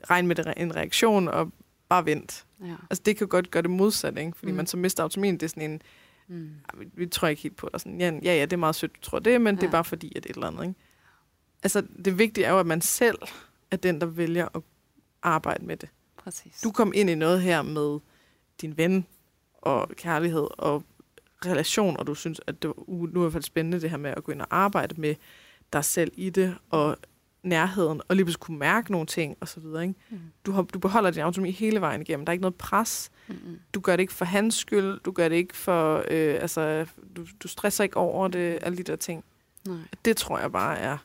regn med det, en reaktion, og bare vent. Ja. Altså, det kan godt gøre det modsatte, ikke? Fordi mm. Man så mister autonomien. Det er sådan en, Mm. "Ej, vi, vi tror ikke helt på dig. Sådan, ja, ja, ja, det er meget sødt, du tror det, men ja. det er bare fordi, at et eller andet, ikke? Altså, det vigtige er jo, at man selv er den, der vælger at arbejde med det. Præcis. Du kom ind i noget her med din ven og kærlighed og relation, og du synes, at det uh, nu er i hvert fald spændende det her med at gå ind og arbejde med dig selv i det, og nærheden, og lige pludselig kunne mærke nogle ting, og så videre, ikke? Mm. Du, har, du beholder din autonomi hele vejen igennem. Der er ikke noget pres. Mm-mm. Du gør det ikke for hans skyld. Du gør det ikke for... Øh, altså, du, du stresser ikke over det, alle de der ting. Nej. Det tror jeg bare er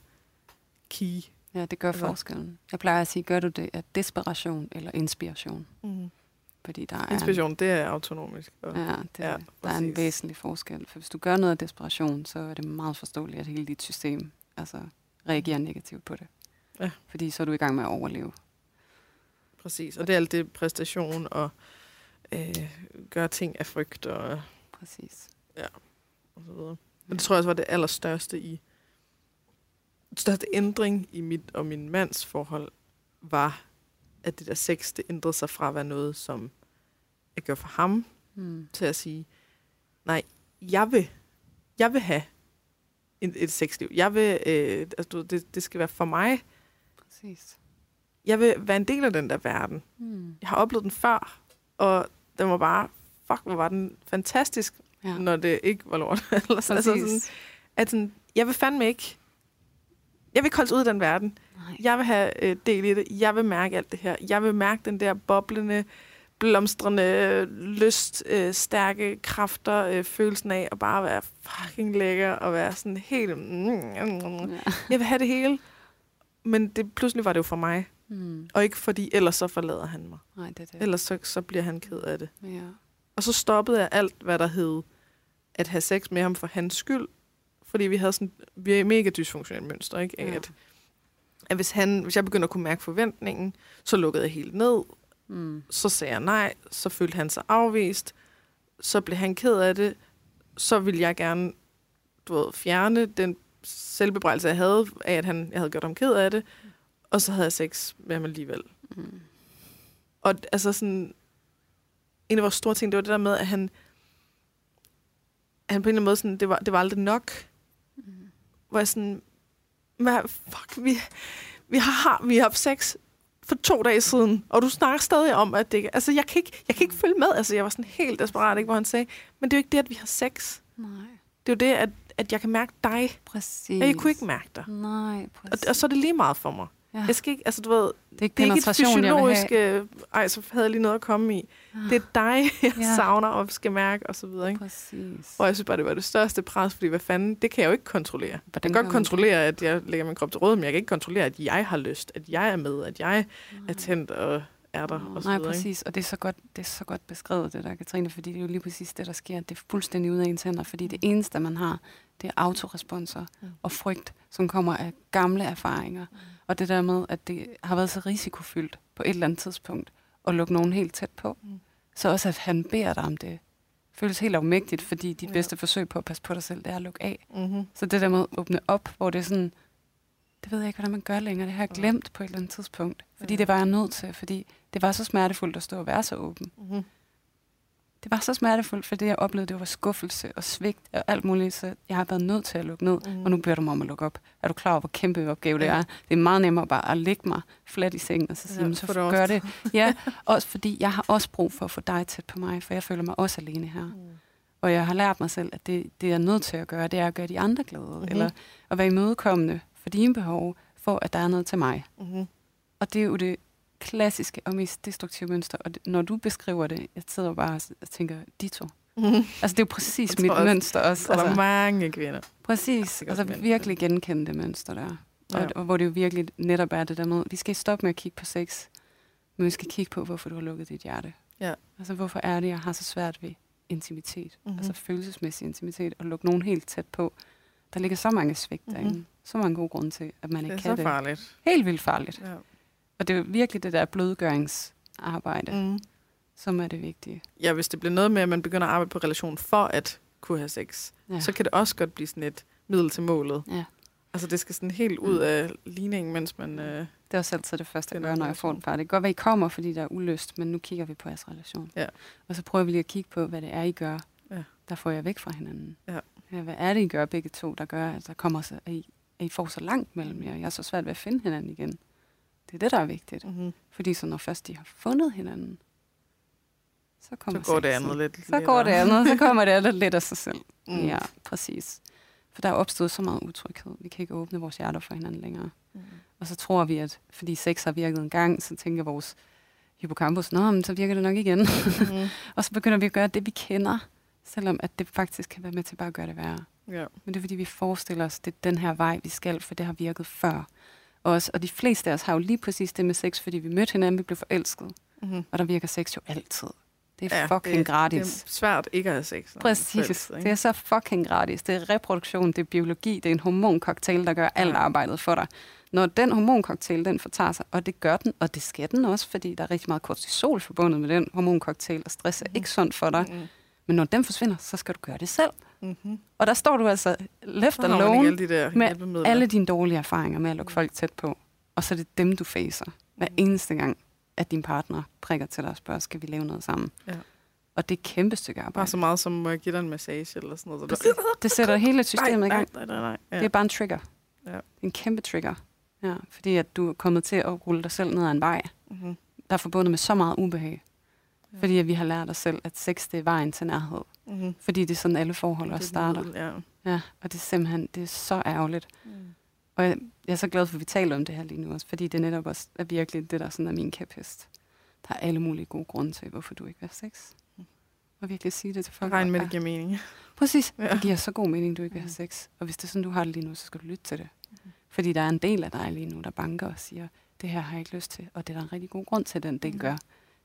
key. Ja, det gør Altså- forskellen. Jeg plejer at sige, gør du det af desperation eller inspiration? Mm. Fordi der er, Inspiration, det er autonomisk. Og, ja, det, Ja, ja, der er en præcis. væsentlig forskel. For hvis du gør noget af desperation, så er det meget forståeligt, at hele dit system altså, reagerer negativt på det. Ja. Fordi så er du i gang med at overleve. Præcis. Og det er alt det præstation og øh, gøre ting af frygt og, Præcis. og så videre. Men det tror jeg også var det allerstørste i... Største ændring i mit og min mands forhold var, at det der sex, det ændrede sig fra at være noget, som jeg gjorde for ham, Mm. til at sige, nej, jeg vil, jeg vil have et, et sexliv. Jeg vil, øh, altså, du det, det skal være for mig. Præcis. Jeg vil være en del af den der verden. Mm. Jeg har oplevet den før, og den var bare, fuck, hvor var den fantastisk, Ja. når det ikke var lort. Altså sådan, at sådan, jeg vil fandme ikke, jeg vil ikke holdes ud af den verden. Nej. Jeg vil have øh, del i det. Jeg vil mærke alt det her. Jeg vil mærke den der boblende, blomstrende, lyst, øh, stærke kræfter, øh, følelsen af at bare være fucking lækker og være sådan helt... Mm, Ja. jeg vil have det hele. Men det, pludselig var det jo for mig. Mm. Og ikke fordi, ellers så forlader han mig. Nej, det er det. Ellers så, så bliver han ked af det. Ja. Og så stoppede jeg alt, hvad der hed at have sex med ham for hans skyld. Fordi vi havde sådan, vi er mega dysfunktionelt mønster, ikke? Af Ja. At, at hvis, han, hvis jeg begyndte at kunne mærke forventningen, så lukkede jeg helt ned. Mm. Så sagde jeg nej, så følte han sig afvist. Så blev han ked af det. Så ville jeg gerne du ved, fjerne den selvbebrejelse, jeg havde af, at han, jeg havde gjort ham ked af det. Og så havde jeg sex med ham alligevel. Mm. Og altså sådan, en af vores store ting, det var det der med, at han, han på en eller anden måde sådan, det var, det var aldrig nok. Mm. Hvor jeg sådan, hvad, fuck, vi, vi, har, vi har haft sex for to dage siden, og du snakker stadig om, at det altså jeg kan ikke, jeg kan ikke følge med, altså jeg var sådan helt desperat, ikke, hvor han sagde, men det er jo ikke det, at vi har sex. Nej. Det er jo det, at, at jeg kan mærke dig, Præcis. og jeg kunne ikke mærke dig. Nej, Og, præcis. og så er det lige meget for mig. Ja. Jeg skal ikke, altså du ved, det er ikke det er ikke et jeg fysiologisk, øh, ej, så havde jeg lige noget at komme i. Ah, Det er dig, jeg Ja. savner og skal mærke, og så videre, ikke? Præcis. Og jeg synes bare, det var det største pres, fordi hvad fanden, det kan jeg jo ikke kontrollere. Jeg Hvordan kan gør godt kontrollere, at jeg lægger min krop til råd, men jeg kan ikke kontrollere, at jeg har lyst, at jeg er med, at jeg er tændt og er der, og så Nej, videre, ikke? præcis. Og det er, så godt, det er så godt beskrevet, det der, Katrine, fordi det er jo lige præcis det, der sker. Det er fuldstændig ud af ens hænder, fordi det eneste, man har, det er autoresponser Mm. og frygt, som kommer af gamle erfaringer. Og det der med, at det har været så risikofyldt på et eller andet tidspunkt at lukke nogen helt tæt på. Mm. Så også, at han beder dig om det, føles helt afmægtigt, fordi dit Ja. bedste forsøg på at passe på dig selv, det er at lukke af. Mm-hmm. Så det der med at åbne op, hvor det er sådan, det ved jeg ikke, hvordan man gør længere. Det har jeg Ja. glemt på et eller andet tidspunkt. Fordi Ja. det var jeg nødt til, fordi det var så smertefuldt at stå og være så åben. Mm-hmm. Det var så smertefuldt, fordi jeg oplevede, det var skuffelse og svigt og alt muligt, så jeg har været nødt til at lukke ned. Mhm. Og nu beder du mig om at lukke op. Er du klar over, hvor kæmpe opgave det er? Det er meget nemmere bare at lægge mig fladt i sengen og så sige, Ja, så det gør det. Ja, også fordi jeg har også brug for at få dig tæt på mig, for jeg føler mig også alene her. Mm. Og jeg har lært mig selv, at det, det jeg er nødt til at gøre, det er at gøre de andre glade. Mm-hmm. Eller at være imødekommende for dine behov, for at der er noget til mig. Mm-hmm. Og det er jo det klassiske og mest destruktive mønster. Og det, når du beskriver det, jeg sidder bare og tænker, dito. Mm-hmm. Altså det er jo præcis Jeg tror mit også- mønster også. Så der er Altså, mange kvinder. præcis. sikkert Altså virkelig genkende det mønster der. Og, Ja. og hvor det jo virkelig netop er det der med, vi skal stoppe med at kigge på sex, men vi skal kigge på, hvorfor du har lukket dit hjerte. Ja. Altså hvorfor er det, jeg har så svært ved intimitet. Mhm. Mm-hmm. Altså følelsesmæssig intimitet, og lukke nogen helt tæt på. Der ligger så mange svigt Mhm. derinde. Så mange gode grunde til, at man Det ikke er kan så det. farligt. Helt vildt farligt. Ja. Og det er jo virkelig det der blødgøringsarbejde, mm. Mm. som er det vigtige. ja, hvis det bliver noget med, at man begynder at arbejde på relation for at kunne have sex, Ja. så kan det også godt blive sådan et middel til målet. Ja. Altså, det skal sådan helt ud af ligningen, mens man... Øh, Det er også altid det første, jeg gør, når jeg får et par. Det kan godt være, I kommer, fordi der er ulyst, men nu kigger vi på jeres relation. Ja. Og så prøver vi lige at kigge på, hvad det er, I gør, Ja. der får jeg væk fra hinanden. Ja. Ja, hvad er det, I gør begge to, der gør, at, der kommer så, at, I, at I får så langt mellem jer? Jeg er så svært ved at finde hinanden igen. Det er det, der er vigtigt. mm-hmm. Fordi så når først de har fundet hinanden, så Så kommer går det andet lidt Så går det andet, så kommer det andet lidt af sig selv. Mm. Ja, præcis. For der er opstået så meget utryghed. Vi kan ikke åbne vores hjerter for hinanden længere. Mm. Og så tror vi, at fordi sex har virket en gang, så tænker vores hippocampus, nå, men så virker det nok igen. Mm. og så begynder vi at gøre det, vi kender, selvom at det faktisk kan være med til bare at gøre det værre. Ja. Men det er fordi, vi forestiller os, det er den her vej, vi skal, for det har virket før. Også, og de fleste af os har jo lige præcis det med sex, fordi vi mødte hinanden, vi blev forelsket. Mm-hmm. Og der virker sex jo altid. Det er Ja, fucking det, gratis. Det er svært ikke at have sex. Præcis. forelsket, Det er så fucking gratis. Det er reproduktion, det er biologi, det er en hormoncocktail, der gør alt arbejdet for dig. når den hormoncocktail, den fortager sig, og det gør den, og det skal den også, fordi der er rigtig meget kortisol forbundet med den hormoncocktail, og stress er ikke sundt for dig. Mm. Men når den forsvinder, så skal du gøre det selv. Mm-hmm. Og der står du altså left Så alone alle de der med alle dine dårlige erfaringer med at lukke folk tæt på. Og så er det dem, du facer. Hver eneste gang, at din partner prikker til dig og spørger, skal vi lave noget sammen? Ja. Og det er et kæmpe stykke Bare arbejde. så meget som, må jeg give dig en massage eller sådan noget. Så. Det sætter hele systemet i nej, gang. nej, nej, nej. Ja. Det er bare en trigger. Ja. En kæmpe trigger. Ja, fordi at du er kommet til at rulle dig selv ned ad en vej, Mm-hmm. der er forbundet med så meget ubehag. Ja. Fordi at vi har lært os selv, at sex det er vejen til nærhed. Mm-hmm. Fordi det er sådan, alle forhold også starter. Ja. Ja, og det er simpelthen det er så ærgerligt. Mm. Og jeg, jeg er så glad for, at vi taler om det her lige nu også, fordi det netop også er virkelig det, der sådan er min kæphest. Der er alle mulige gode grunde til, hvorfor du ikke vil have sex. Og virkelig sige det til folk. Regn med, Ja, det giver mening. Præcis. Ja. Det giver så god mening, du ikke vil have Mhm. sex. Og hvis det er sådan, du har det lige nu, så skal du lytte til det. Fordi der er en del af dig lige nu, der banker og siger, det her har jeg ikke lyst til, og det er der en rigtig god grund til, at den del Mhm. gør.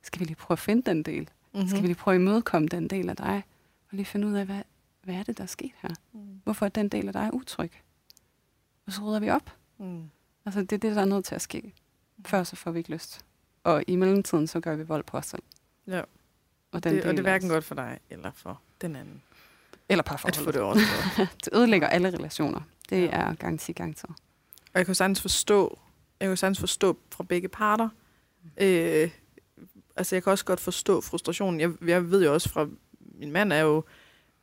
Skal vi lige prøve at finde den del? Mm-hmm. Skal vi lige prøve at imødekomme den del af dig? Og lige finde ud af, hvad, hvad er det, der er sket her? Mm. Hvorfor er den del af dig utryg? Og så rydder vi op. Mm. Altså, det er det, der er nødt til at ske. Før så får vi ikke lyst. Og i mellemtiden, så gør vi vold på os selv. Ja. Og, den Det, og det er hverken godt for dig eller for den anden. Eller At få parforholdet. det overstået. Det ødelægger alle relationer. Det Ja. er garanti gang til. Og jeg kan sagtens forstå, jeg kan sagtens forstå fra begge parter. Øh, altså, jeg kan også godt forstå frustrationen. Jeg, jeg ved jo også fra, min mand er jo,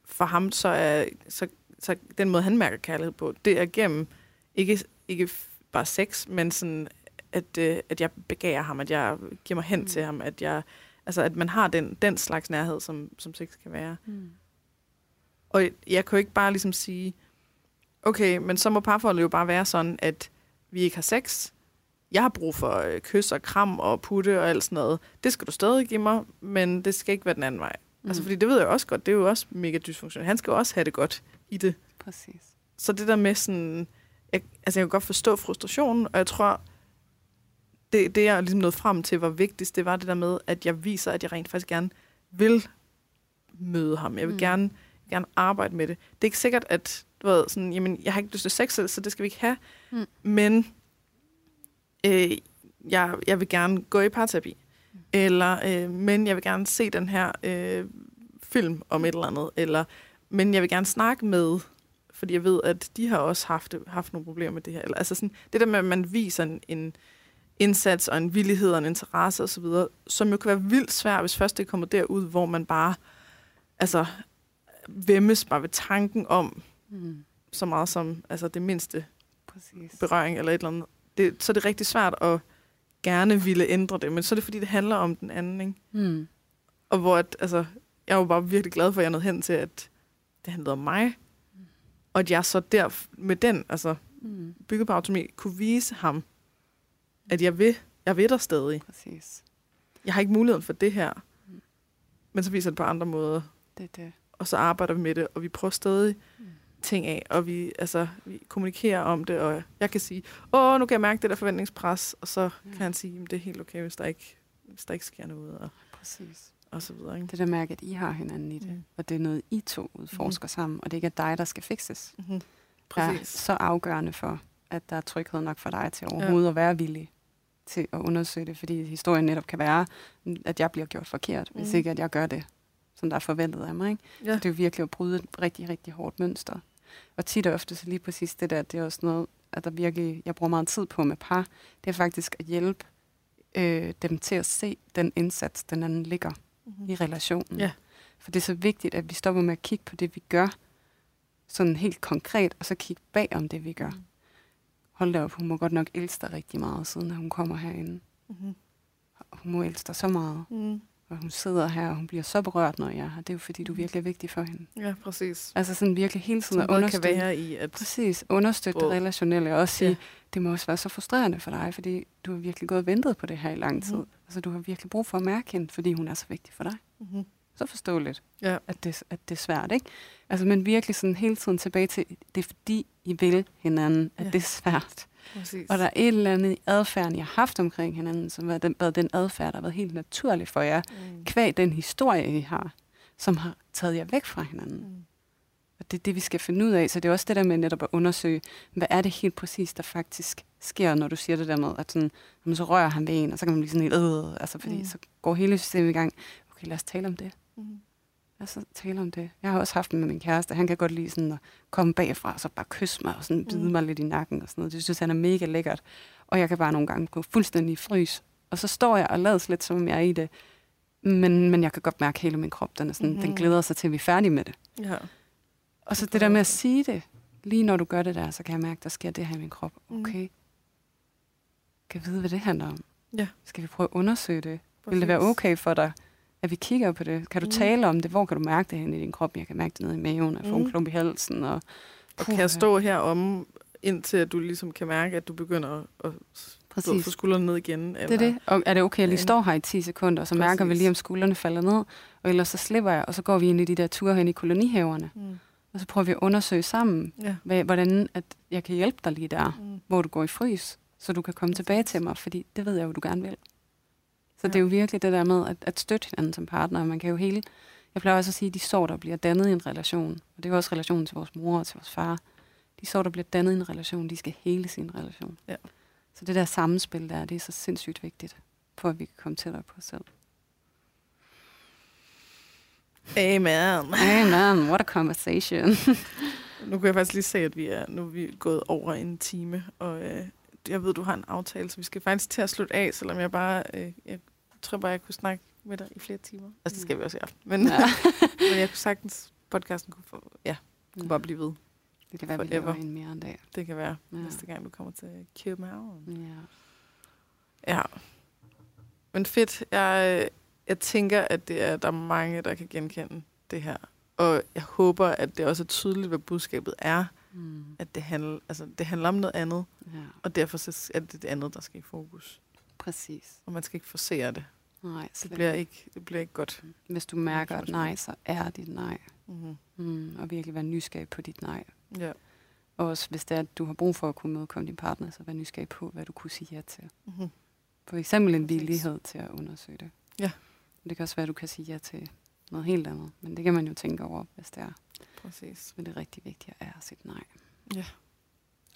for ham, så er så, så den måde, han mærker kærlighed på, det er gennem, ikke, ikke bare sex, men sådan, at, øh, at jeg begærer ham, at jeg giver mig hen Mm. til ham, at jeg, altså, at man har den, den slags nærhed, som, som sex kan være. Mm. Og jeg kan jo ikke bare ligesom sige, okay, men så må parforholdet jo bare være sådan, at vi ikke har sex. Jeg har brug for øh, kys og kram og putte og alt sådan noget. Det skal du stadig give mig, men det skal ikke være den anden vej. Mm. Altså, fordi det ved jeg også godt, det er jo også mega dysfunktionelt. Han skal jo også have det godt i det. Præcis. Så det der med sådan... Jeg, altså, jeg kan godt forstå frustrationen, og jeg tror, det, det jeg ligesom nåede frem til var vigtigst, det var det der med, at jeg viser, at jeg rent faktisk gerne vil møde ham. Jeg vil Mm. mm. gerne, gerne arbejde med det. Det er ikke sikkert, at du ved, sådan, jamen, jeg har ikke lyst til sex, så det skal vi ikke have. Mm. Men øh, jeg, jeg vil gerne gå i parterapi. Eller, øh, men jeg vil gerne se den her øh, film om et eller andet. Eller, men jeg vil gerne snakke med, fordi jeg ved, at de har også haft, haft nogle problemer med det her. Eller, altså sådan, det der med, at man viser en, en indsats og en villighed og en interesse osv., som jo kan være vildt svært, hvis først det kommer derud, hvor man bare altså, vemmes bare ved tanken om Mm. så meget som altså, det mindste Præcis. berøring eller et eller andet. Det, så er det rigtig svært at gerne ville ændre det, men så er det fordi, det handler om den anden. Ikke? Mm. Og hvor at, altså, jeg var bare virkelig glad for, at jeg nåede hen til, at det handlede om mig. Og at jeg så der med den, altså Mm. bygget på autonomi, kunne vise ham, at jeg vil, jeg vil der stadig. Præcis. Jeg har ikke muligheden for det her. Mm. Men så viser det på andre måder. Det det. Og så arbejder vi med det, og vi prøver stadig Mm. Ting af, og vi, altså, vi kommunikerer om det, og jeg kan sige, åh, nu kan jeg mærke det der forventningspres, og så Ja. kan han sige, det er helt okay, hvis der ikke, hvis der ikke sker noget, og, Præcis. og så videre. Ikke? Det der mærke, at I har hinanden i det. Mm. Og det er noget, I to udforsker sammen, og det ikke er dig, der skal fikses. Mm-hmm. er Præcis. så afgørende for, at der er tryghed nok for dig til overhovedet ja. at være villig til at undersøge det, fordi historien netop kan være, at jeg bliver gjort forkert, hvis Mm. ikke at jeg gør det, som der er forventet af mig. Ikke? Ja. Det er jo virkelig at bryde et rigtig, rigtig hårdt mønster. Og tit og ofte, så lige præcis det der, det er også noget, at der virkelig, jeg bruger meget tid på med par, det er faktisk at hjælpe øh, dem til at se den indsats, den anden ligger Mm-hmm. i relationen. Ja. For det er så vigtigt, at vi stopper med at kigge på det, vi gør, sådan helt konkret, og så kigge bag om det, vi gør. Mm. Hold da op, hun må godt nok elske dig rigtig meget, siden hun kommer herinde. Mm-hmm. Hun må elske dig så meget, Mm. Og hun sidder her, og hun bliver så berørt, når jeg er her. Det er jo fordi, du Mm. virkelig er vigtig for hende. Ja, præcis. Altså sådan virkelig hele tiden at både kan understøtte, være i, at... præcis, understøtte det Både- relationelle, og også sige, Ja. det må også være så frustrerende for dig, fordi du har virkelig gået og ventet på det her i lang tid. Mhm. Altså du har virkelig brug for at mærke hende, fordi hun er så vigtig for dig. Mm-hmm. Så forståeligt. Ja. at det, at det er svært, ikke? Altså, men virkelig sådan hele tiden tilbage til, det er fordi, I vil hinanden, at Ja. det er svært. Præcis. Og der er et eller andet i adfærden, jeg har haft omkring hinanden, som har været den adfærd, der har været helt naturlig for jer, Mm. kvæg den historie, I har, som har taget jer væk fra hinanden. Mm. Og det er det, vi skal finde ud af. Så det er også det der med netop at undersøge, hvad er det helt præcis, der faktisk sker, når du siger det der med, at sådan, jamen, så rører han ved en, og så kan man blive sådan helt, øh, altså, fordi mm. så går hele systemet i gang. Okay, lad os tale om det. Mm. Lad os tale om det. Jeg har også haft det med min kæreste. Han kan godt lide sådan at komme bagfra, og så bare kysse mig, og sådan bide Mm. mig lidt i nakken og sådan noget. Det synes han er mega lækkert. Og jeg kan bare nogle gange gå fuldstændig frys. Og så står jeg og lader lidt, som om jeg er i det. Men, men jeg kan godt mærke, at hele min krop, den, er sådan, mm-hmm. den Mhm. glæder sig til, at vi er færdige med det. Ja. Og så Det der med at sige det, lige når du gør det der, så kan jeg mærke, at der sker det her i min krop. Mm. Okay. Kan jeg vide, hvad det handler om? Ja. Skal vi prøve at undersøge det? Vil det være Præcis. okay for dig, at vi kigger på det? Kan du Mm. tale om det? Hvor kan du mærke det hen i din krop? Jeg kan mærke det nede i maven, og få Mm. en klump i halsen. Og, Og kan jeg stå her om, indtil du ligesom kan mærke, at du begynder at, at Præcis. få skuldrene ned igen? Eller? Det er det. Og er det okay, at jeg lige står her i 10 sekunder, og så mærker vi Præcis. lige, om skuldrene falder ned, og ellers så slipper jeg, og så går vi ind i de der ture hen i kolonihaverne, Mm. og så prøver vi at undersøge sammen, Ja. hvad, hvordan at jeg kan hjælpe dig lige der, Mm. hvor du går i frys, så du kan komme Præcis. tilbage til mig, fordi det ved jeg jo, du gerne vil. Så det er jo virkelig det der med at, at støtte hinanden som partner. Man kan jo hele... Jeg plejer også at sige, at de sår, der bliver dannet i en relation, og det er jo også relationen til vores mor og til vores far, de sår, der bliver dannet i en relation, de skal hele sin relation. Ja. Så det der sammenspil der, det er så sindssygt vigtigt, for at vi kan komme tættere på os selv. Amen. Amen, what a conversation. Nu kan jeg faktisk lige se, at vi er, nu er vi gået over en time, og øh, jeg ved, du har en aftale, så vi skal faktisk til at slutte af, selvom jeg bare, øh, jeg tror bare, jeg kunne snakke med dig i flere timer. Altså, det skal vi også i aften. Men, ja. men jeg kunne sagtens, podcasten kunne, få, ja, kunne bare blive ved. Det kan være, vi Forever. laver en mere en dag. Det kan være Ja. næste gang, du kommer til København. Ja. Ja. Men fedt. Jeg, jeg tænker, at det er, der er mange, der kan genkende det her. Og jeg håber, at det også er tydeligt, hvad budskabet er. Mm. At det handler, altså, det handler om noget andet. ja. Og derfor så er det det andet, der skal i fokus. Præcis. Og man skal ikke forsere det. Nej, Det slet bliver ikke, det bliver ikke godt. Hvis du mærker et nej, så er dit nej. Mm-hmm. Mm, og virkelig være nysgerrig på dit nej. Ja. Og også hvis det er, at du har brug for at kunne mødekomme din partner, så vær nysgerrig på, hvad du kunne sige ja til. Mm-hmm. For eksempel en villighed til at undersøge det. Ja. Det kan også være, at du kan sige ja til noget helt andet. Men det kan man jo tænke over, hvis det er. Præcis. Men det er rigtig vigtigt at sige nej. Ja.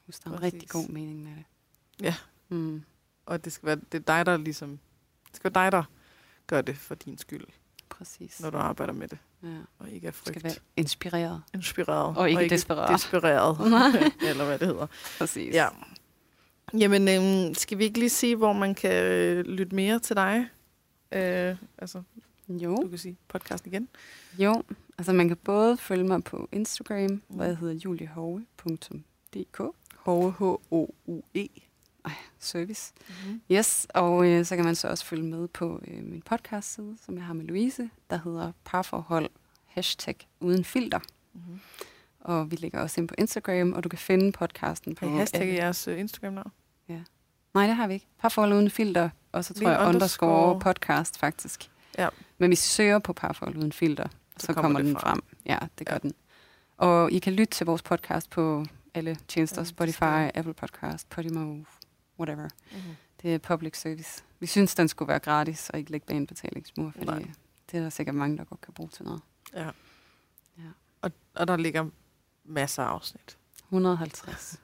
Hvis der er en Præcis. rigtig god mening med det. Ja. Mm, Og det skal være det er dig, der ligesom... Det skal være dig, der gør det for din skyld, præcis. når du arbejder med det. Ja. Og ikke er frygt. skal være inspireret. inspireret. Og ikke desperat. despereret. Nej. eller hvad det hedder. Præcis. Ja. Jamen, øhm, skal vi ikke lige sige, hvor man kan øh, lytte mere til dig? Øh, altså, Jo. du kan sige podcasten igen. Jo, altså man kan både følge mig på Instagram, Mm. hvor jeg hedder juliehove.dk, H-H-O-U-E. service. Mm-hmm. Yes, og øh, så kan man så også følge med på øh, min podcast-side, som jeg har med Louise, der hedder parforhold hashtag uden filter. Mm-hmm. Og vi ligger også ind på Instagram, og du kan finde podcasten på... Kan I hashtagge alle- jeres øh, Instagram-navn? Nej, det har vi ikke. Parforhold uden filter, og så tror Lige jeg underscore underscore. podcast faktisk. Ja. Men hvis I søger på parforhold uden filter, så, så kommer, den frem. frem. Ja, det gør Ja. ja. den. Og I kan lytte til vores podcast på alle tjenester, Ja, Spotify. Apple Podcast, Podimo, whatever. Mm-hmm. Det er public service. Vi synes, den skulle være gratis, og ikke lægge bag en betalingsmur, fordi Nej. det er der sikkert mange, der godt kan bruge til noget. Ja. Ja. Og, og der ligger masser af afsnit. 150.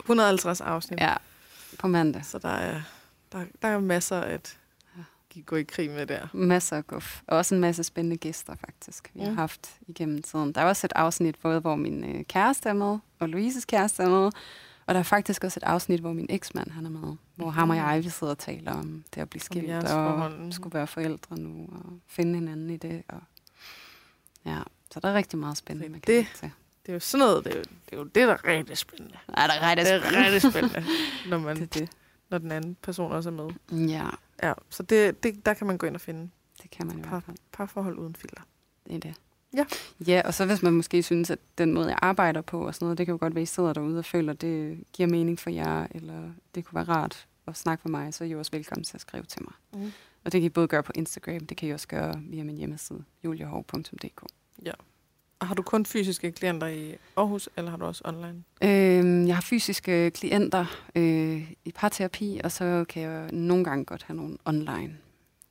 150 afsnit. Ja, på mandag. Så der er, der, der er masser at Ja. gå i krig med der. Masser af guf. Og også en masse spændende gæster, faktisk, vi har Mm. haft igennem tiden. Der er også et afsnit, både hvor min øh, kæreste er med, og Louises kæreste er med. Og der er faktisk også et afsnit, hvor min eksmand han er med. Hvor ham og jeg, vi sidder og taler om det at blive skilt, og forhold, mhm. skulle være forældre nu, og finde hinanden i det. Og ja, så der er rigtig meget spændende, man kan det- til. Det er jo sådan noget, det er jo det, er jo det der er rigtig spændende. Ja, der er rigtig Det er rigtig spændende, når, man, Det det. når den anden person også er med. Ja, Ja, så det, det, der kan man gå ind og finde det kan man i par, hvert fald. parforhold uden filter. Det er det. Ja. Ja, og så hvis man måske synes, at den måde, jeg arbejder på og sådan noget, det kan jo godt være, at I sidder derude og føler, at det giver mening for jer, eller det kunne være rart at snakke med mig, så er I også velkommen til at skrive til mig. Mm. Og det kan I både gøre på Instagram, det kan I også gøre via min hjemmeside, juliahov.dk. Og har du kun fysiske klienter i Aarhus, eller har du også online? Øhm, jeg har fysiske klienter øh, i parterapi, og så kan jeg nogle gange godt have nogle online.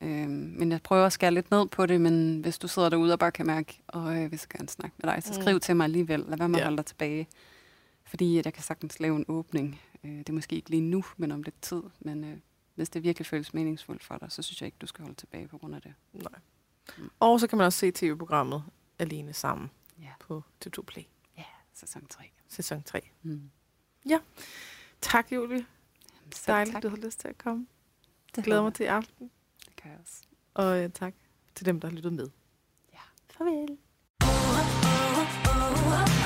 Øhm, men jeg prøver at skære lidt ned på det, men hvis du sidder derude og bare kan mærke, og jeg vil så gerne snakke med dig, så Mm. skriv til mig alligevel. Lad være med at Ja. holde dig tilbage. Fordi at jeg kan sagtens lave en åbning Øh, det er måske ikke lige nu, men om lidt tid. Men øh, hvis det virkelig føles meningsfuldt for dig, så synes jeg ikke, du skal holde tilbage på grund af det. Nej. Mm. Og så kan man også se tv-programmet Alene Sammen Ja, på TV2 Play, ja sæson 3. sæson 3. Mm. Tak, Julie. Jamen, Dejligt, tak. du har lyst til at komme. Det Glæder mig til i aften takker jeg også. Og øh, tak til dem, der har lyttet med. Ja, farvel. Oh, oh, oh, oh.